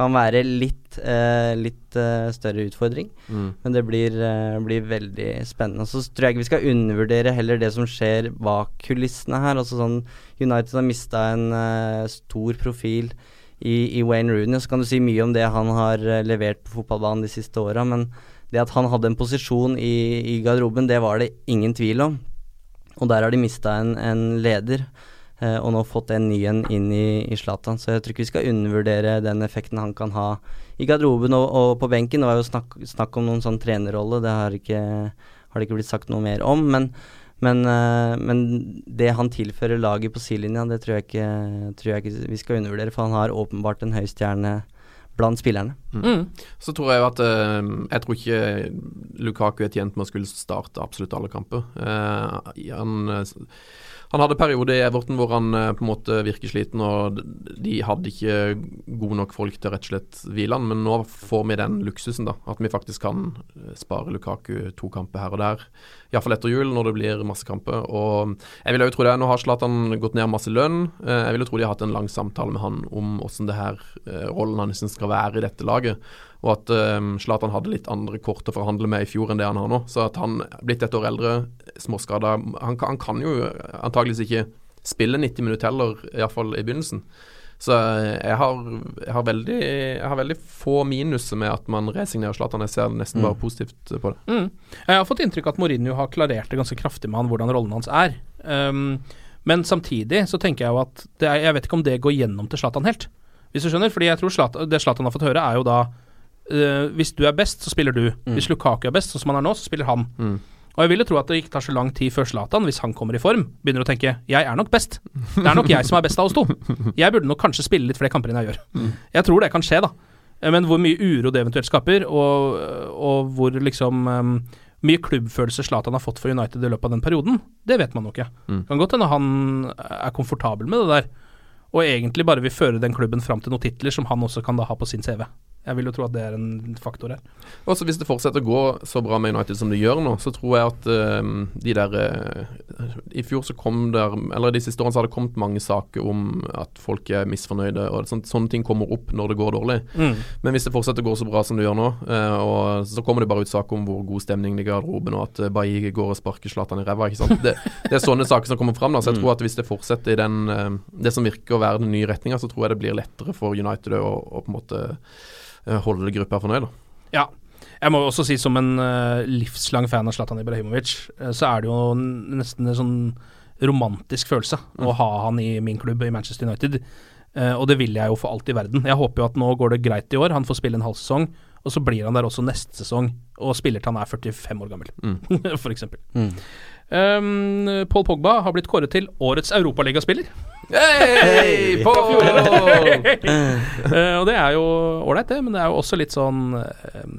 kan være litt, eh, litt eh, større utfordring. Mm. Men det blir, eh, blir veldig spennende. Så tror jeg ikke vi skal undervurdere heller det som skjer bak kulissene her. Altså sånn United har mista en eh, stor profil i, i Wayne Rooney. Så kan du si mye om det han har eh, levert på fotballbanen de siste åra, men det at han hadde en posisjon i, i garderoben, det var det ingen tvil om. Og der har de mista en, en leder. Eh, og nå fått en ny en inn i, i Zlatan, så jeg tror ikke vi skal undervurdere den effekten han kan ha i garderoben og, og på benken. Det var jo snakk, snakk om noen sånn trenerrolle, det har, ikke, har det ikke blitt sagt noe mer om. Men, men, eh, men det han tilfører laget på sidelinja, det tror jeg, ikke, tror jeg ikke vi skal undervurdere, for han har åpenbart en høy stjerne blant spillerne. Mm. Så tror jeg jo at eh, Jeg tror ikke Lukaku er tjent med å skulle starte absolutt alle kamper. Eh, han, han hadde perioder i Everton hvor han eh, på en måte virker sliten, og de hadde ikke gode nok folk til rett og slett hvile han. Men nå får vi den luksusen, da. At vi faktisk kan eh, spare Lukaku to kamper her og der. Iallfall etter jul, når det blir masse kamper. Og jeg vil jo tro det. Nå har Zlatan gått ned masse lønn. Eh, Jeg vil jo tro de har hatt en lang samtale med han om hvordan det her rollen rollen hans skal være i dette laget. Og at eh, Zlatan hadde litt andre kort å forhandle med i fjor enn det han har nå. Så at han blitt et år eldre, småskada han, han kan jo antageligvis ikke spille 90 minutter heller, iallfall i begynnelsen. Så eh, jeg har, jeg har, veldig, jeg har veldig få minuser med at man resignerer Zlatan. Jeg ser nesten bare positivt på det. Mm. Jeg har fått inntrykk av at Mourinho har klarert det ganske kraftig med han hvordan rollen hans er. Um, men samtidig så tenker jeg jo at det er, Jeg vet ikke om det går gjennom til Zlatan helt. Hvis du skjønner? Fordi jeg tror Zlatan, det Zlatan har fått høre, er jo da uh, Hvis du er best, så spiller du. Hvis Lukaku er best, sånn som han er nå, så spiller han. Mm. Og jeg vil jo tro at det ikke tar så lang tid før Zlatan, hvis han kommer i form, begynner å tenke jeg er nok best. Det er nok jeg som er best av oss to. Jeg burde nok kanskje spille litt flere kamper enn jeg gjør. Jeg tror det kan skje, da. Eh, Men hvor mye uro det eventuelt skaper, og, og hvor liksom um, mye klubbfølelse Zlatan har fått for United i løpet av den perioden, det vet man jo ikke. Mm. Kan godt hende han er komfortabel med det der, og egentlig bare vil føre den klubben fram til noen titler som han også kan da ha på sin CV. Jeg vil jo tro at det er en faktor her. Også hvis det fortsetter å gå så bra med United som det gjør nå, så tror jeg at uh, de der uh, I fjor så kom der Eller de siste årene så har det kommet mange saker om at folk er misfornøyde, og sånt, sånne ting kommer opp når det går dårlig. Mm. Men hvis det fortsetter å gå så bra som det gjør nå, uh, og så kommer det bare ut saker om hvor god stemning det er i garderoben, og at uh, Bailly går og sparker Zlatan i ræva, ikke sant. Det, det er sånne saker som kommer fram, da. Så jeg tror at hvis det fortsetter i den det som virker å være den nye retninga, så tror jeg det blir lettere for United å, å på en måte eh, holde gruppa fornøyd. da. Ja. Jeg må også si som en uh, livslang fan av Zlatan Ibrahimovic, uh, så er det jo nesten en sånn romantisk følelse å ha han i min klubb i Manchester United. Uh, og det vil jeg jo for alt i verden. Jeg håper jo at nå går det greit i år, han får spille en halv sesong. Og så blir han der også neste sesong, og spiller til han er 45 år gammel. Mm. Um, Paul Pogba har blitt kåret til årets europaligaspiller. Hei, Paul! uh, og det er jo ålreit, det, men det er jo også litt sånn um,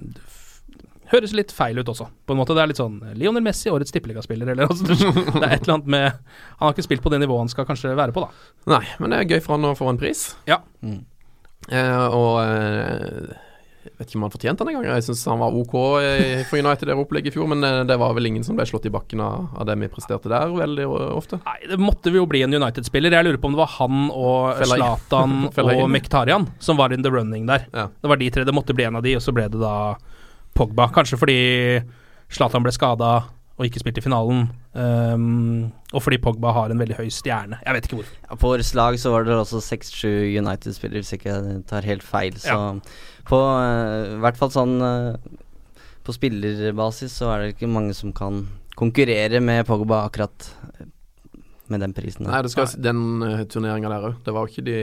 Høres litt feil ut også, på en måte. Det er litt sånn Lionel Messi, årets tippeligaspiller, eller altså, Det er et eller annet med Han har ikke spilt på det nivået han skal kanskje være på, da. Nei, men det er gøy for han å få en pris. Ja. Eh, og eh, jeg vet ikke om han fortjente den engang. Jeg syns han var OK for United i opplegget i fjor, men eh, det var vel ingen som ble slått i bakken av, det vi presterte der veldig ofte. Nei, det måtte vi jo bli en United-spiller. Jeg lurer på om det var han og. Zlatan og Mektarian som var in the running der. Ja. Det var de tre. Det måtte bli en av de, og så ble det da Pogba. Kanskje fordi Zlatan ble skada og ikke spilte i finalen, Um, og fordi Pogba har en veldig høy stjerne. Jeg vet ikke hvorfor. Ja, på årets lag så var det også 6-7 United-spillere, hvis jeg ikke tar helt feil. Så på uh, hvert fall sånn uh, På spillerbasis så er det ikke mange som kan konkurrere med Pogba akkurat eh, med den prisen. der. Nei, det skal den uh, turneringa der òg. Det var ikke de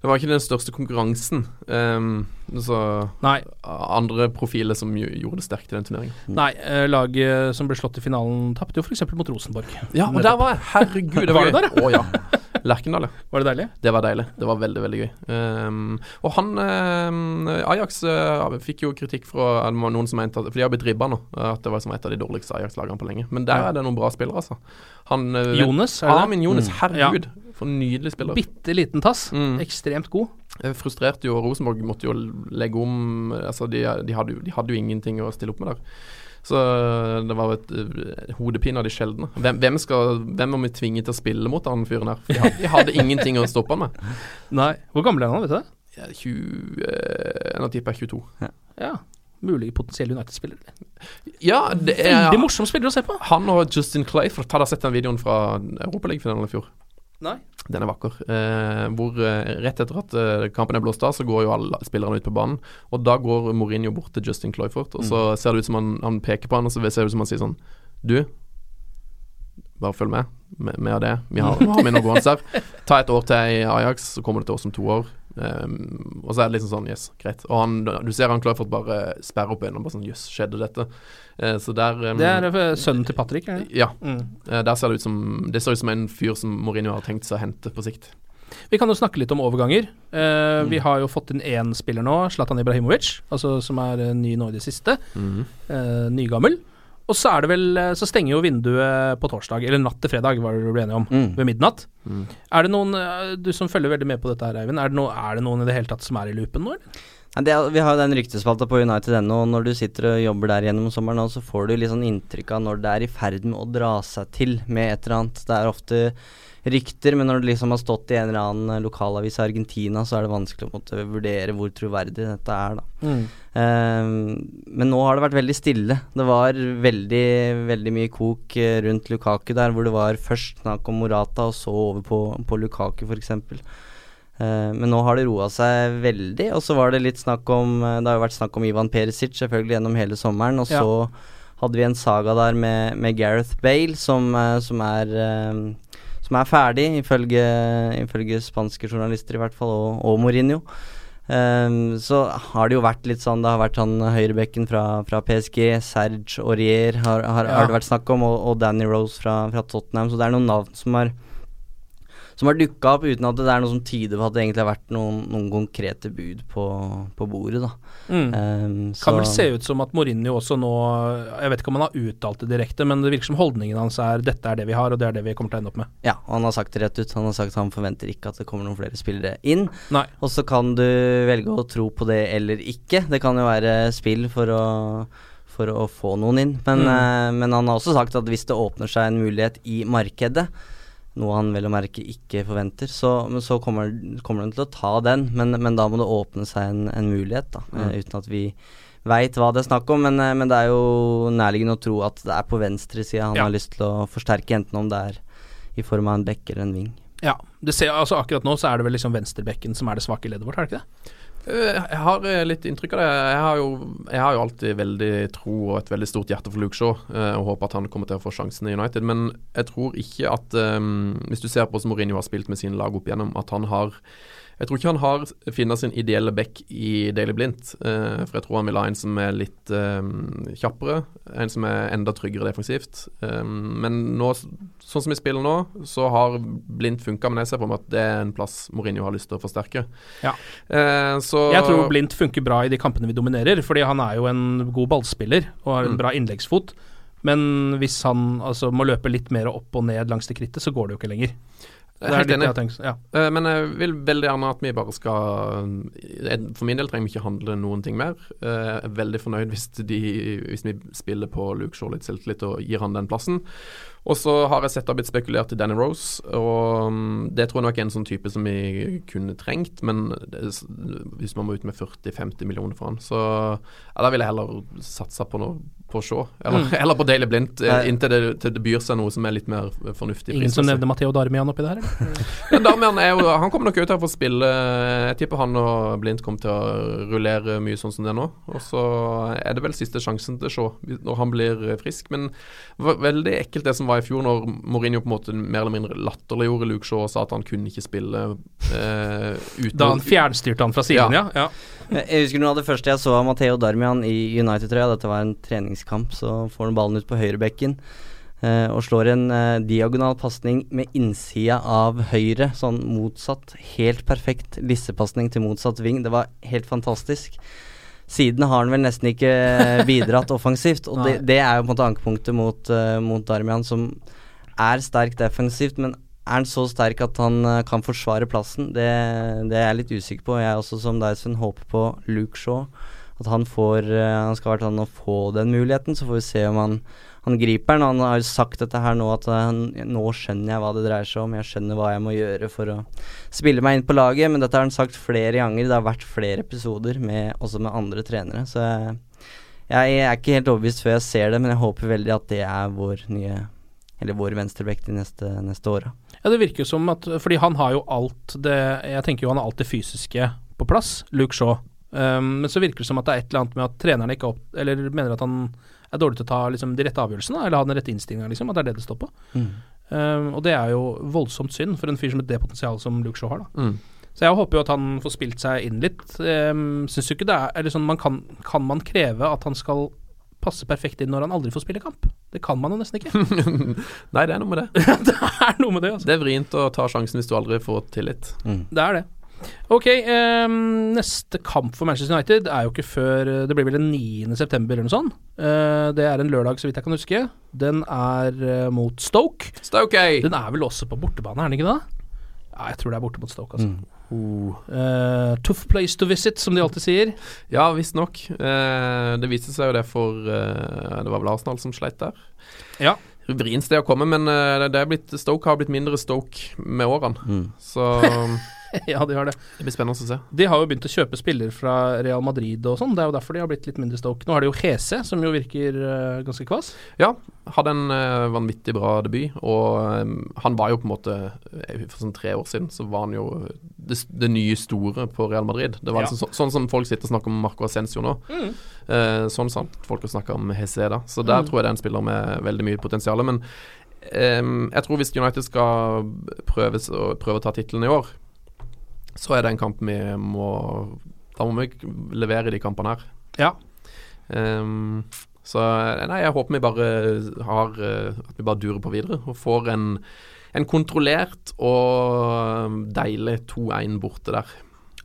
Det var ikke den største konkurransen. Um, så Nei. andre profiler som gjorde det sterkt i den turneringen. Nei, eh, laget som ble slått i finalen, tapte jo f.eks. mot Rosenborg. Ja, og der var jeg! Herregud, det var, gøy. der, Å ja. Lerkendal, ja. Var det deilig? Det var deilig. Det var veldig, veldig gøy. Um, og han um, Ajax uh, fikk jo kritikk fra det var noen som mente at For de har blitt ribba nå, at det var som et av de dårligste Ajax-lagene på lenge. Men der er det noen bra spillere, altså. Han, Jones? Jonas, er det det? Amin Jonas, Mm. herregud. For en nydelig spiller. Bitte liten tass. Mm. Ekstremt god. Jeg frustrerte jo Rosenborg måtte jo legge om Altså de, de, hadde, jo, de hadde jo ingenting å stille opp med der. Så det var et uh, hodepine av de sjeldne. Hvem, hvem, skal, hvem må vi tvinge til å spille mot han fyren her? For de, hadde, de hadde ingenting å stoppe han med. Nei. Hvor gammel er han, vet du det? Ja, 20 eh, Nå tipper jeg 22. Ja. Mulig potensiell United-spiller. Ja, det er Veldig morsom spiller å se på. Han og Justin Clayford ta da sett den videoen fra Europaligafinalen i fjor? Nei. Den er vakker. Eh, hvor eh, rett etter at eh, kampen er blåst av, så går jo alle spillerne ut på banen. Og da går Mourinho bort til Justin Cloyford, og så ser det ut som han, han peker på han, og så ser det ut som han sier sånn Du, bare følg med. Vi har det. Vi har, noen har vi gående her. Ta et år til i Ajax, så kommer det til oss om to år. Um, og så er det liksom sånn Yes, greit. Og han, du ser han klarer for å bare sperre opp øynene. Bare sånn Jøss, skjedde dette? Uh, så der um, Det er sønnen til Patrick, er det? Ja. Mm. Uh, der ser det ut som Det ser ut som en fyr som Mourinho har tenkt seg å hente på sikt. Vi kan jo snakke litt om overganger. Eh, Vi har jo fått inn én spiller nå, Zlatan Ibrahimovic, altså som er ny nå i det siste. Mm. Nygammel. Og så er det vel eh, Så stenger jo vinduet på torsdag, eller natt til fredag, var det du ble enig om, Mm. ved midnatt. Mm. Er det noen, eh, du som følger veldig med på dette her, Eivind, er det, no, er det noen i det hele tatt som er i loopen nå, eller? Nei, det, er- vi har jo den ryktespalta på United.no, og når du sitter og jobber der gjennom sommeren, så får du litt sånn inntrykk av når det er i ferd med å dra seg til med et eller annet. Det er ofte rykter, men når det liksom har stått i en eller annen lokalavis i Argentina, så er det vanskelig å måtte vurdere hvor troverdig dette er, da. Ehm, men nå har det vært veldig stille. Det var veldig, veldig mye kok eh, rundt Lukaku der, hvor det var først snakk om Morata, og så over på, på Lukaku, f.eks. Uh, men nå har det roa seg veldig, og så var det litt snakk om eh, Det har jo vært snakk om Ivan Perisic selvfølgelig gjennom hele sommeren, og Ja. så hadde vi en saga der med, med Gareth Bale, som, eh, som er eh, som er ferdig, ifølge, ifølge spanske journalister i hvert fall, og, og Mourinho. Um, så har det jo vært litt sånn Det har vært sånn høyrebekken fra, fra PSG, Serge Aurier har, har, Ja. har det vært snakk om, og, og Danny Rose fra, fra Tottenham. Så det er noen navn som har som har dukka opp uten at det er noe som tyder på at det egentlig har vært noen, noen konkrete bud på, på bordet, da. Mm. Ehm, Kan vel se ut som at Mourinho også nå Jeg vet ikke om han har uttalt det direkte, men det virker som holdningen hans er dette er det vi har, og det er det vi kommer til å ende opp med. Ja, og han har sagt det rett ut. Han har sagt han forventer ikke at det kommer noen flere spillere inn. Nei. Og så kan du velge å tro på det eller ikke. Det kan jo være spill for å, for å få noen inn. Men, Mm. uh, men han har også sagt at hvis det åpner seg en mulighet i markedet, noe han vel å merke ikke forventer, så, men så kommer, kommer han til å ta den. Men, men da må det åpne seg en, en mulighet, da. Mm. uten at vi veit hva det er snakk om. Men, eh, men det er jo nærliggende å tro at det er på venstresida han Ja. har lyst til å forsterke, enten om det er i form av en bekk eller en ving. Ja, det ser, altså Akkurat nå så er det vel liksom venstrebekken som er det svake leddet vårt, er det ikke det? Eh, Jeg har eh, litt inntrykk av det. Jeg har, jo, jeg har jo alltid veldig tro og et veldig stort hjerte for Luke Shaw, eh, og håper at han kommer til å få sjansen i United. Men jeg tror ikke at um, Hvis du ser på hvordan Mourinho har spilt med sine lag opp igjennom, at han har Jeg tror ikke han har funnet sin ideelle back i Daily Blindt. eh, for jeg tror han vil ha en som er litt um, kjappere, en som er enda tryggere defensivt. Um, men nå, sånn som vi spiller nå, så har Blindt funka, men jeg ser på meg at det er en plass Mourinho har lyst til å forsterke. Ja. Eh, så Jeg tror Blindt funker bra i de kampene vi dominerer, fordi han er jo en god ballspiller og har en Mm. bra innleggsfot. Men hvis han altså, må løpe litt mer opp og ned langs det krittet, så går det jo ikke lenger. Det er helt enig. jeg ja. uh, men jeg vil veldig gjerne at vi bare skal eh, For min del trenger vi ikke handle noen ting mer. Eh, Jeg er veldig fornøyd hvis, de, hvis vi spiller på Luke Shaw litt selvtillit og gir han den plassen. Og så har jeg sett det har blitt spekulert i Danny Rose, og mm, det tror jeg nok er en sånn type som vi kunne trengt, men det, hvis man må ut med 40-50 millioner for han, så ja, da vil jeg heller satse på noe på Shaw, eller, Mm. eller på Daily Blindt, eh, inntil det, til det byr seg noe som er litt mer fornuftig. Ingen som nevner Matheo Darmian oppi der, eller? Men Darmian er jo Han kommer nok ut her for å spille. Jeg tipper han og Blindt kommer til å rullere mye sånn som det er nå. Og så er det vel siste sjansen til å se når han blir frisk. Men det var veldig ekkelt det som var i fjor, når Mourinho på en måte mer eller mindre latterliggjorde Luke Shaw og sa at han kunne ikke spille eh, uten Da han fjernstyrte han fra siden, ja. ja. Jeg jeg husker noe av det første jeg så av Matheo Darmian i United-trøya. Dette var en treningskamp, så får han ballen ut på høyrebekken. Uh, og slår en uh, diagonal pasning med innsida av høyre, sånn motsatt. Helt perfekt lissepasning til motsatt ving. Det var helt fantastisk. Siden har han vel nesten ikke eh, bidratt offensivt, og det, det er jo på en måte ankepunktet mot, uh, mot Darmian, som er sterk defensivt, men er han så sterk at han eh, kan forsvare plassen? Det, det er jeg litt usikker på. Jeg er også, som deg, Sven, håper på Luke Shaw. At han får eh, Han skal være til å få den muligheten, så får vi se om han, han griper den. Han har jo sagt dette her nå, at eh, han, nå skjønner jeg hva det dreier seg om. Jeg skjønner hva jeg må gjøre for å spille meg inn på laget. Men dette har han sagt flere ganger. Det har vært flere episoder med, også med andre trenere. Så jeg, jeg er ikke helt overbevist før jeg ser det, men jeg håper veldig at det er vår nye Eller vår venstrebekk de neste, neste åra. Ja, det virker jo som at Fordi han har jo alt det Jeg tenker jo han har alt det fysiske på plass, Luke Shaw. Um, men så virker det som at det er et eller annet med at treneren ikke opp, Eller mener at han er dårlig til å ta liksom, de rette avgjørelsene, eller ha den rette innstillinga, liksom. At det er det det står på. Um, og det er jo voldsomt synd for en fyr som et det potensialet som Luke Shaw har, da. Mm. Så jeg håper jo at han får spilt seg inn litt. Um, Syns jo ikke det er Eller sånn, man kan, kan man kreve at han skal passe perfekt inn når han aldri får spille kamp? Det kan man jo nesten ikke. Nei, det er noe med det. det er noe med det, altså. Det er vrient å ta sjansen hvis du aldri får tillit. Det er det. Ok, um, neste kamp for Manchester United er jo ikke før eh, Det blir vel den 9. september eller noe sånt. Uh, det er en lørdag, så vidt jeg kan huske. Den er uh, mot Stoke. Stoke! Den er vel også på bortebane, er den ikke det? Ja, jeg tror det er borte mot Stoke, altså. Oh. uh, tough place to visit, som de alltid sier. Ja, visstnok. Uh, det viste seg jo det for uh, Det var vel Arsenal som sleit der. Ja. Vrient sted å komme, men eh, det er blitt, Stoke har blitt mindre Stoke med årene. Så ja, de har det. det blir spennende å se. De har jo begynt å kjøpe spillere fra Real Madrid og sånn. Det er jo derfor de har blitt litt mindre Stoke. Nå har de jo Hese, som jo virker uh, ganske kvass. Ja, hadde en uh, vanvittig bra debut, og um, han var jo på en måte For sånn tre år siden så var han jo det, det nye store på Real Madrid. Det var Ja. liksom så, sånn som folk sitter og snakker om Marco Ascencio nå. Mm. Uh, sånn sant folk har snakka om Hese da. Så der Mm. tror jeg det er en spiller med veldig mye potensial. Men um, jeg tror hvis United skal prøve, å- prøve å ta tittelen i år, så er det en kamp vi må Da må vi levere i de kampene her. Ja. Um, så nei, jeg håper vi bare har eh, At vi bare durer på videre og får en, en kontrollert og deilig 2-1 borte der.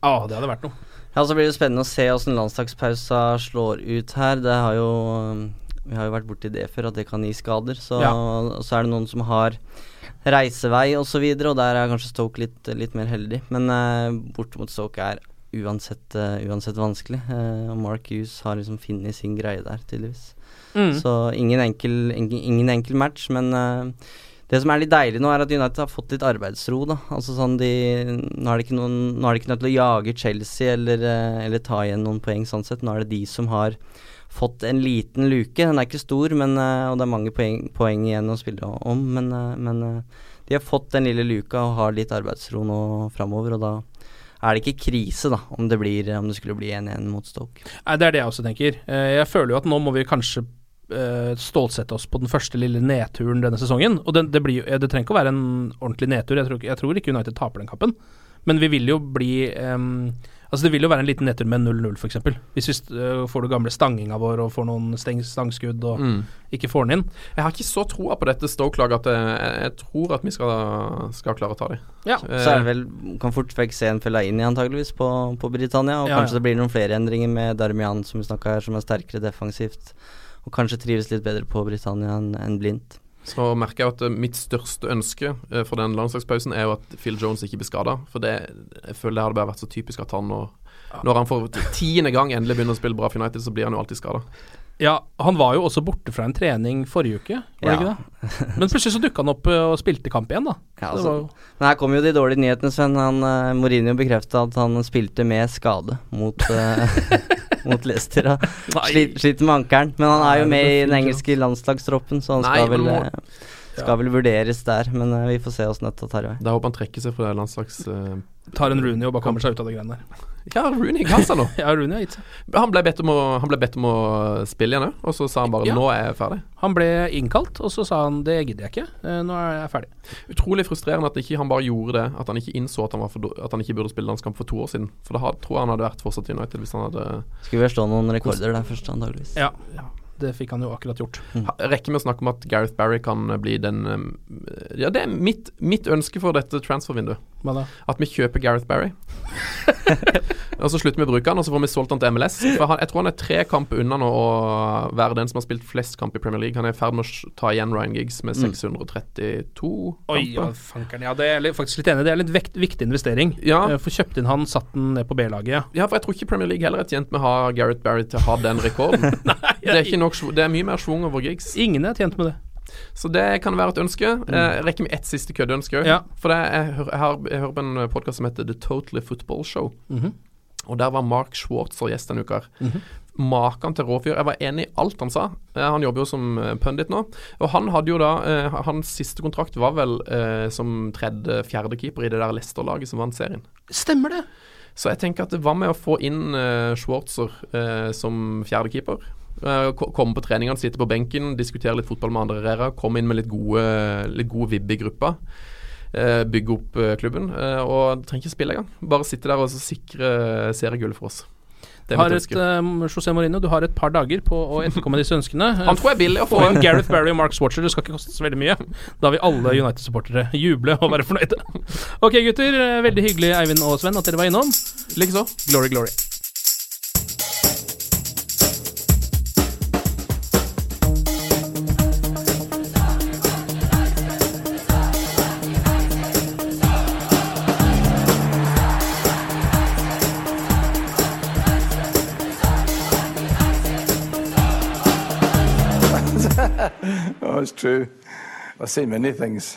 Ah, det hadde vært noe. Ja, så blir det spennende å se åssen landslagspausa slår ut her. Det har jo Vi har jo vært borti det før, at det kan gi skader. Så, Ja. så er det noen som har reisevei osv., og, så videre, og der er kanskje Stoke litt, litt mer heldig. Men eh, borte mot Stoke er uansett, uh, uansett vanskelig. Eh, og Mark Hughes har liksom funnet sin greie der, tydeligvis. Mm. Så ingen enkel, ingen, ingen enkel match, men eh, det som er litt deilig nå, er at United har fått litt arbeidsro. da Altså sånn de Nå er det ikke noen Nå er det ikke nødt til å jage Chelsea eller, eh, eller ta igjen noen poeng sånn sett. Nå er det de som har fått en liten luke. Den er ikke stor, men, eh, og det er mange poeng, poeng igjen å spille om, men, eh, men eh, de har fått den lille luka og har litt arbeidsro nå framover, og da er det ikke krise, da, om det, blir, om det skulle bli 1-1 mot Stoke. Nei, det er det jeg også tenker. Jeg føler jo at nå må vi kanskje stålsette oss på den første lille nedturen denne sesongen. Og det, det, blir, det trenger ikke å være en ordentlig nedtur. Jeg tror, jeg tror ikke United taper den kappen. Men vi vil jo bli em, Altså Det vil jo være en liten nedtur med 0-0, f.eks. Hvis vi st- øh, får det gamle stanginga vår og får noen steng, stangskudd og Mm. ikke får den inn. Jeg har ikke så troa på dette Stoke-laget at jeg, jeg, jeg tror at vi skal, skal klare å ta dem. Ja. Så er det vel Kan fort vekk se en Fellaini antageligvis på, på Britannia. Og Ja, kanskje ja. det blir noen flere endringer med Darmian som vi snakka her, som er sterkere defensivt. Og kanskje trives litt bedre på Britannia enn enn Blindt. Så merker jeg at eh, mitt største ønske eh, for den landslagspausen er jo at Phil Jones ikke blir skada. For det, jeg føler det hadde bare vært så typisk at han nå Når han for tiende gang endelig begynner å spille bra for United, så blir han jo alltid skada. Ja, han var jo også borte fra en trening forrige uke, var det Ja. ikke det? Men plutselig så dukka han opp øh, og spilte kamp igjen, da. Ja, altså, jo Men her kommer jo de dårlige nyhetene, Sven. Han, uh, Mourinho bekrefta at han spilte med skade mot, eh, mot Leicester. da. Sliter med ankelen. Men han er jo med i den engelske landslagstroppen, så han skal Nei, vel må- ja. skal vel vurderes der. Men uh, vi får se åssen dette tar vei. Da håper han trekker seg fra det landslags... Uh, Tar en Rooney og bare kommer seg ut av det greiene der. ja, Rooney ga seg nå. Ja, Rooney har gitt seg. Han ble bedt om å, han ble bedt om å spille igjen òg, og så sa han bare Ja. 'nå er jeg ferdig'. Han ble innkalt, og så sa han det gidder jeg ikke, eh, nå er jeg ferdig. Utrolig frustrerende at ikke han bare gjorde det. At han ikke innså at han, var for, at han ikke burde spille landskamp for to år siden. For da had- tror jeg han hadde vært fortsatt i United hvis han hadde Skulle vel stå noen rekorder der først, antageligvis. Ja, det fikk han jo akkurat gjort. Mm. Rekker vi å snakke om at Gareth Barry kan eh, bli den eh, Ja, det er mitt, mitt ønske for dette transfervinduet. Hva da? At vi kjøper Gareth Barry. og så slutter vi å bruke han, og så får vi solgt han til MLS. For han, jeg tror han er tre kamper unna nå å være den som har spilt flest kamp i Premier League. Han er i ferd med å ta igjen Ryan Giggs med 632 Oi, ja, kamper. fankeren. Ja, det er jeg faktisk litt enig. i. Det er litt vekt, viktig investering. Ja. Eh, Få kjøpt inn han, satt den ned på B-laget. Ja, for jeg tror ikke Premier League heller er tjent med å ha Gareth Barry til å ha den rekorden. det, er ikke nok, det er mye mer schwung over gigs. Ingen er tjent med det. Så det kan være et ønske. Jeg rekker med ett siste køddeønske òg. Ja. For det, jeg, har, jeg hører på en podkast som heter The Totally Football Show. Mhm. Og der var Mark Schwartzer gjest denne uka. Mm -hmm. Maken til råfyr. Jeg var enig i alt han sa. Eh, han jobber jo som eh, pundit nå. Og han hadde jo da eh, Hans siste kontrakt var vel eh, som tredje-fjerde keeper i det der Leicester-laget som vant serien. Stemmer det. Så jeg tenker at det var med å få inn eh, Schwartzer eh, som fjerdekeeper. Uh, komme på treningene, sitte på benken, diskutere litt fotball med andre rera. Komme inn med litt gode, litt gode vibb i gruppa. eh, bygge opp eh, klubben. Og og trenger ikke spille engang. Bare sitte der og sikre seriegullet for oss. Har et, José Mourinho, du har et par dager på å etterkomme disse ønskene. Han tror jeg er billig å få. Inn Gareth Barry og Mark Swatcher, det skal ikke koste så veldig mye. Da vil alle United-supportere juble og være fornøyde. Ok, gutter. eh, Veldig hyggelig, Eivind og Sven, at dere var innom. Likeså. Glory, glory. True. I've seen many things.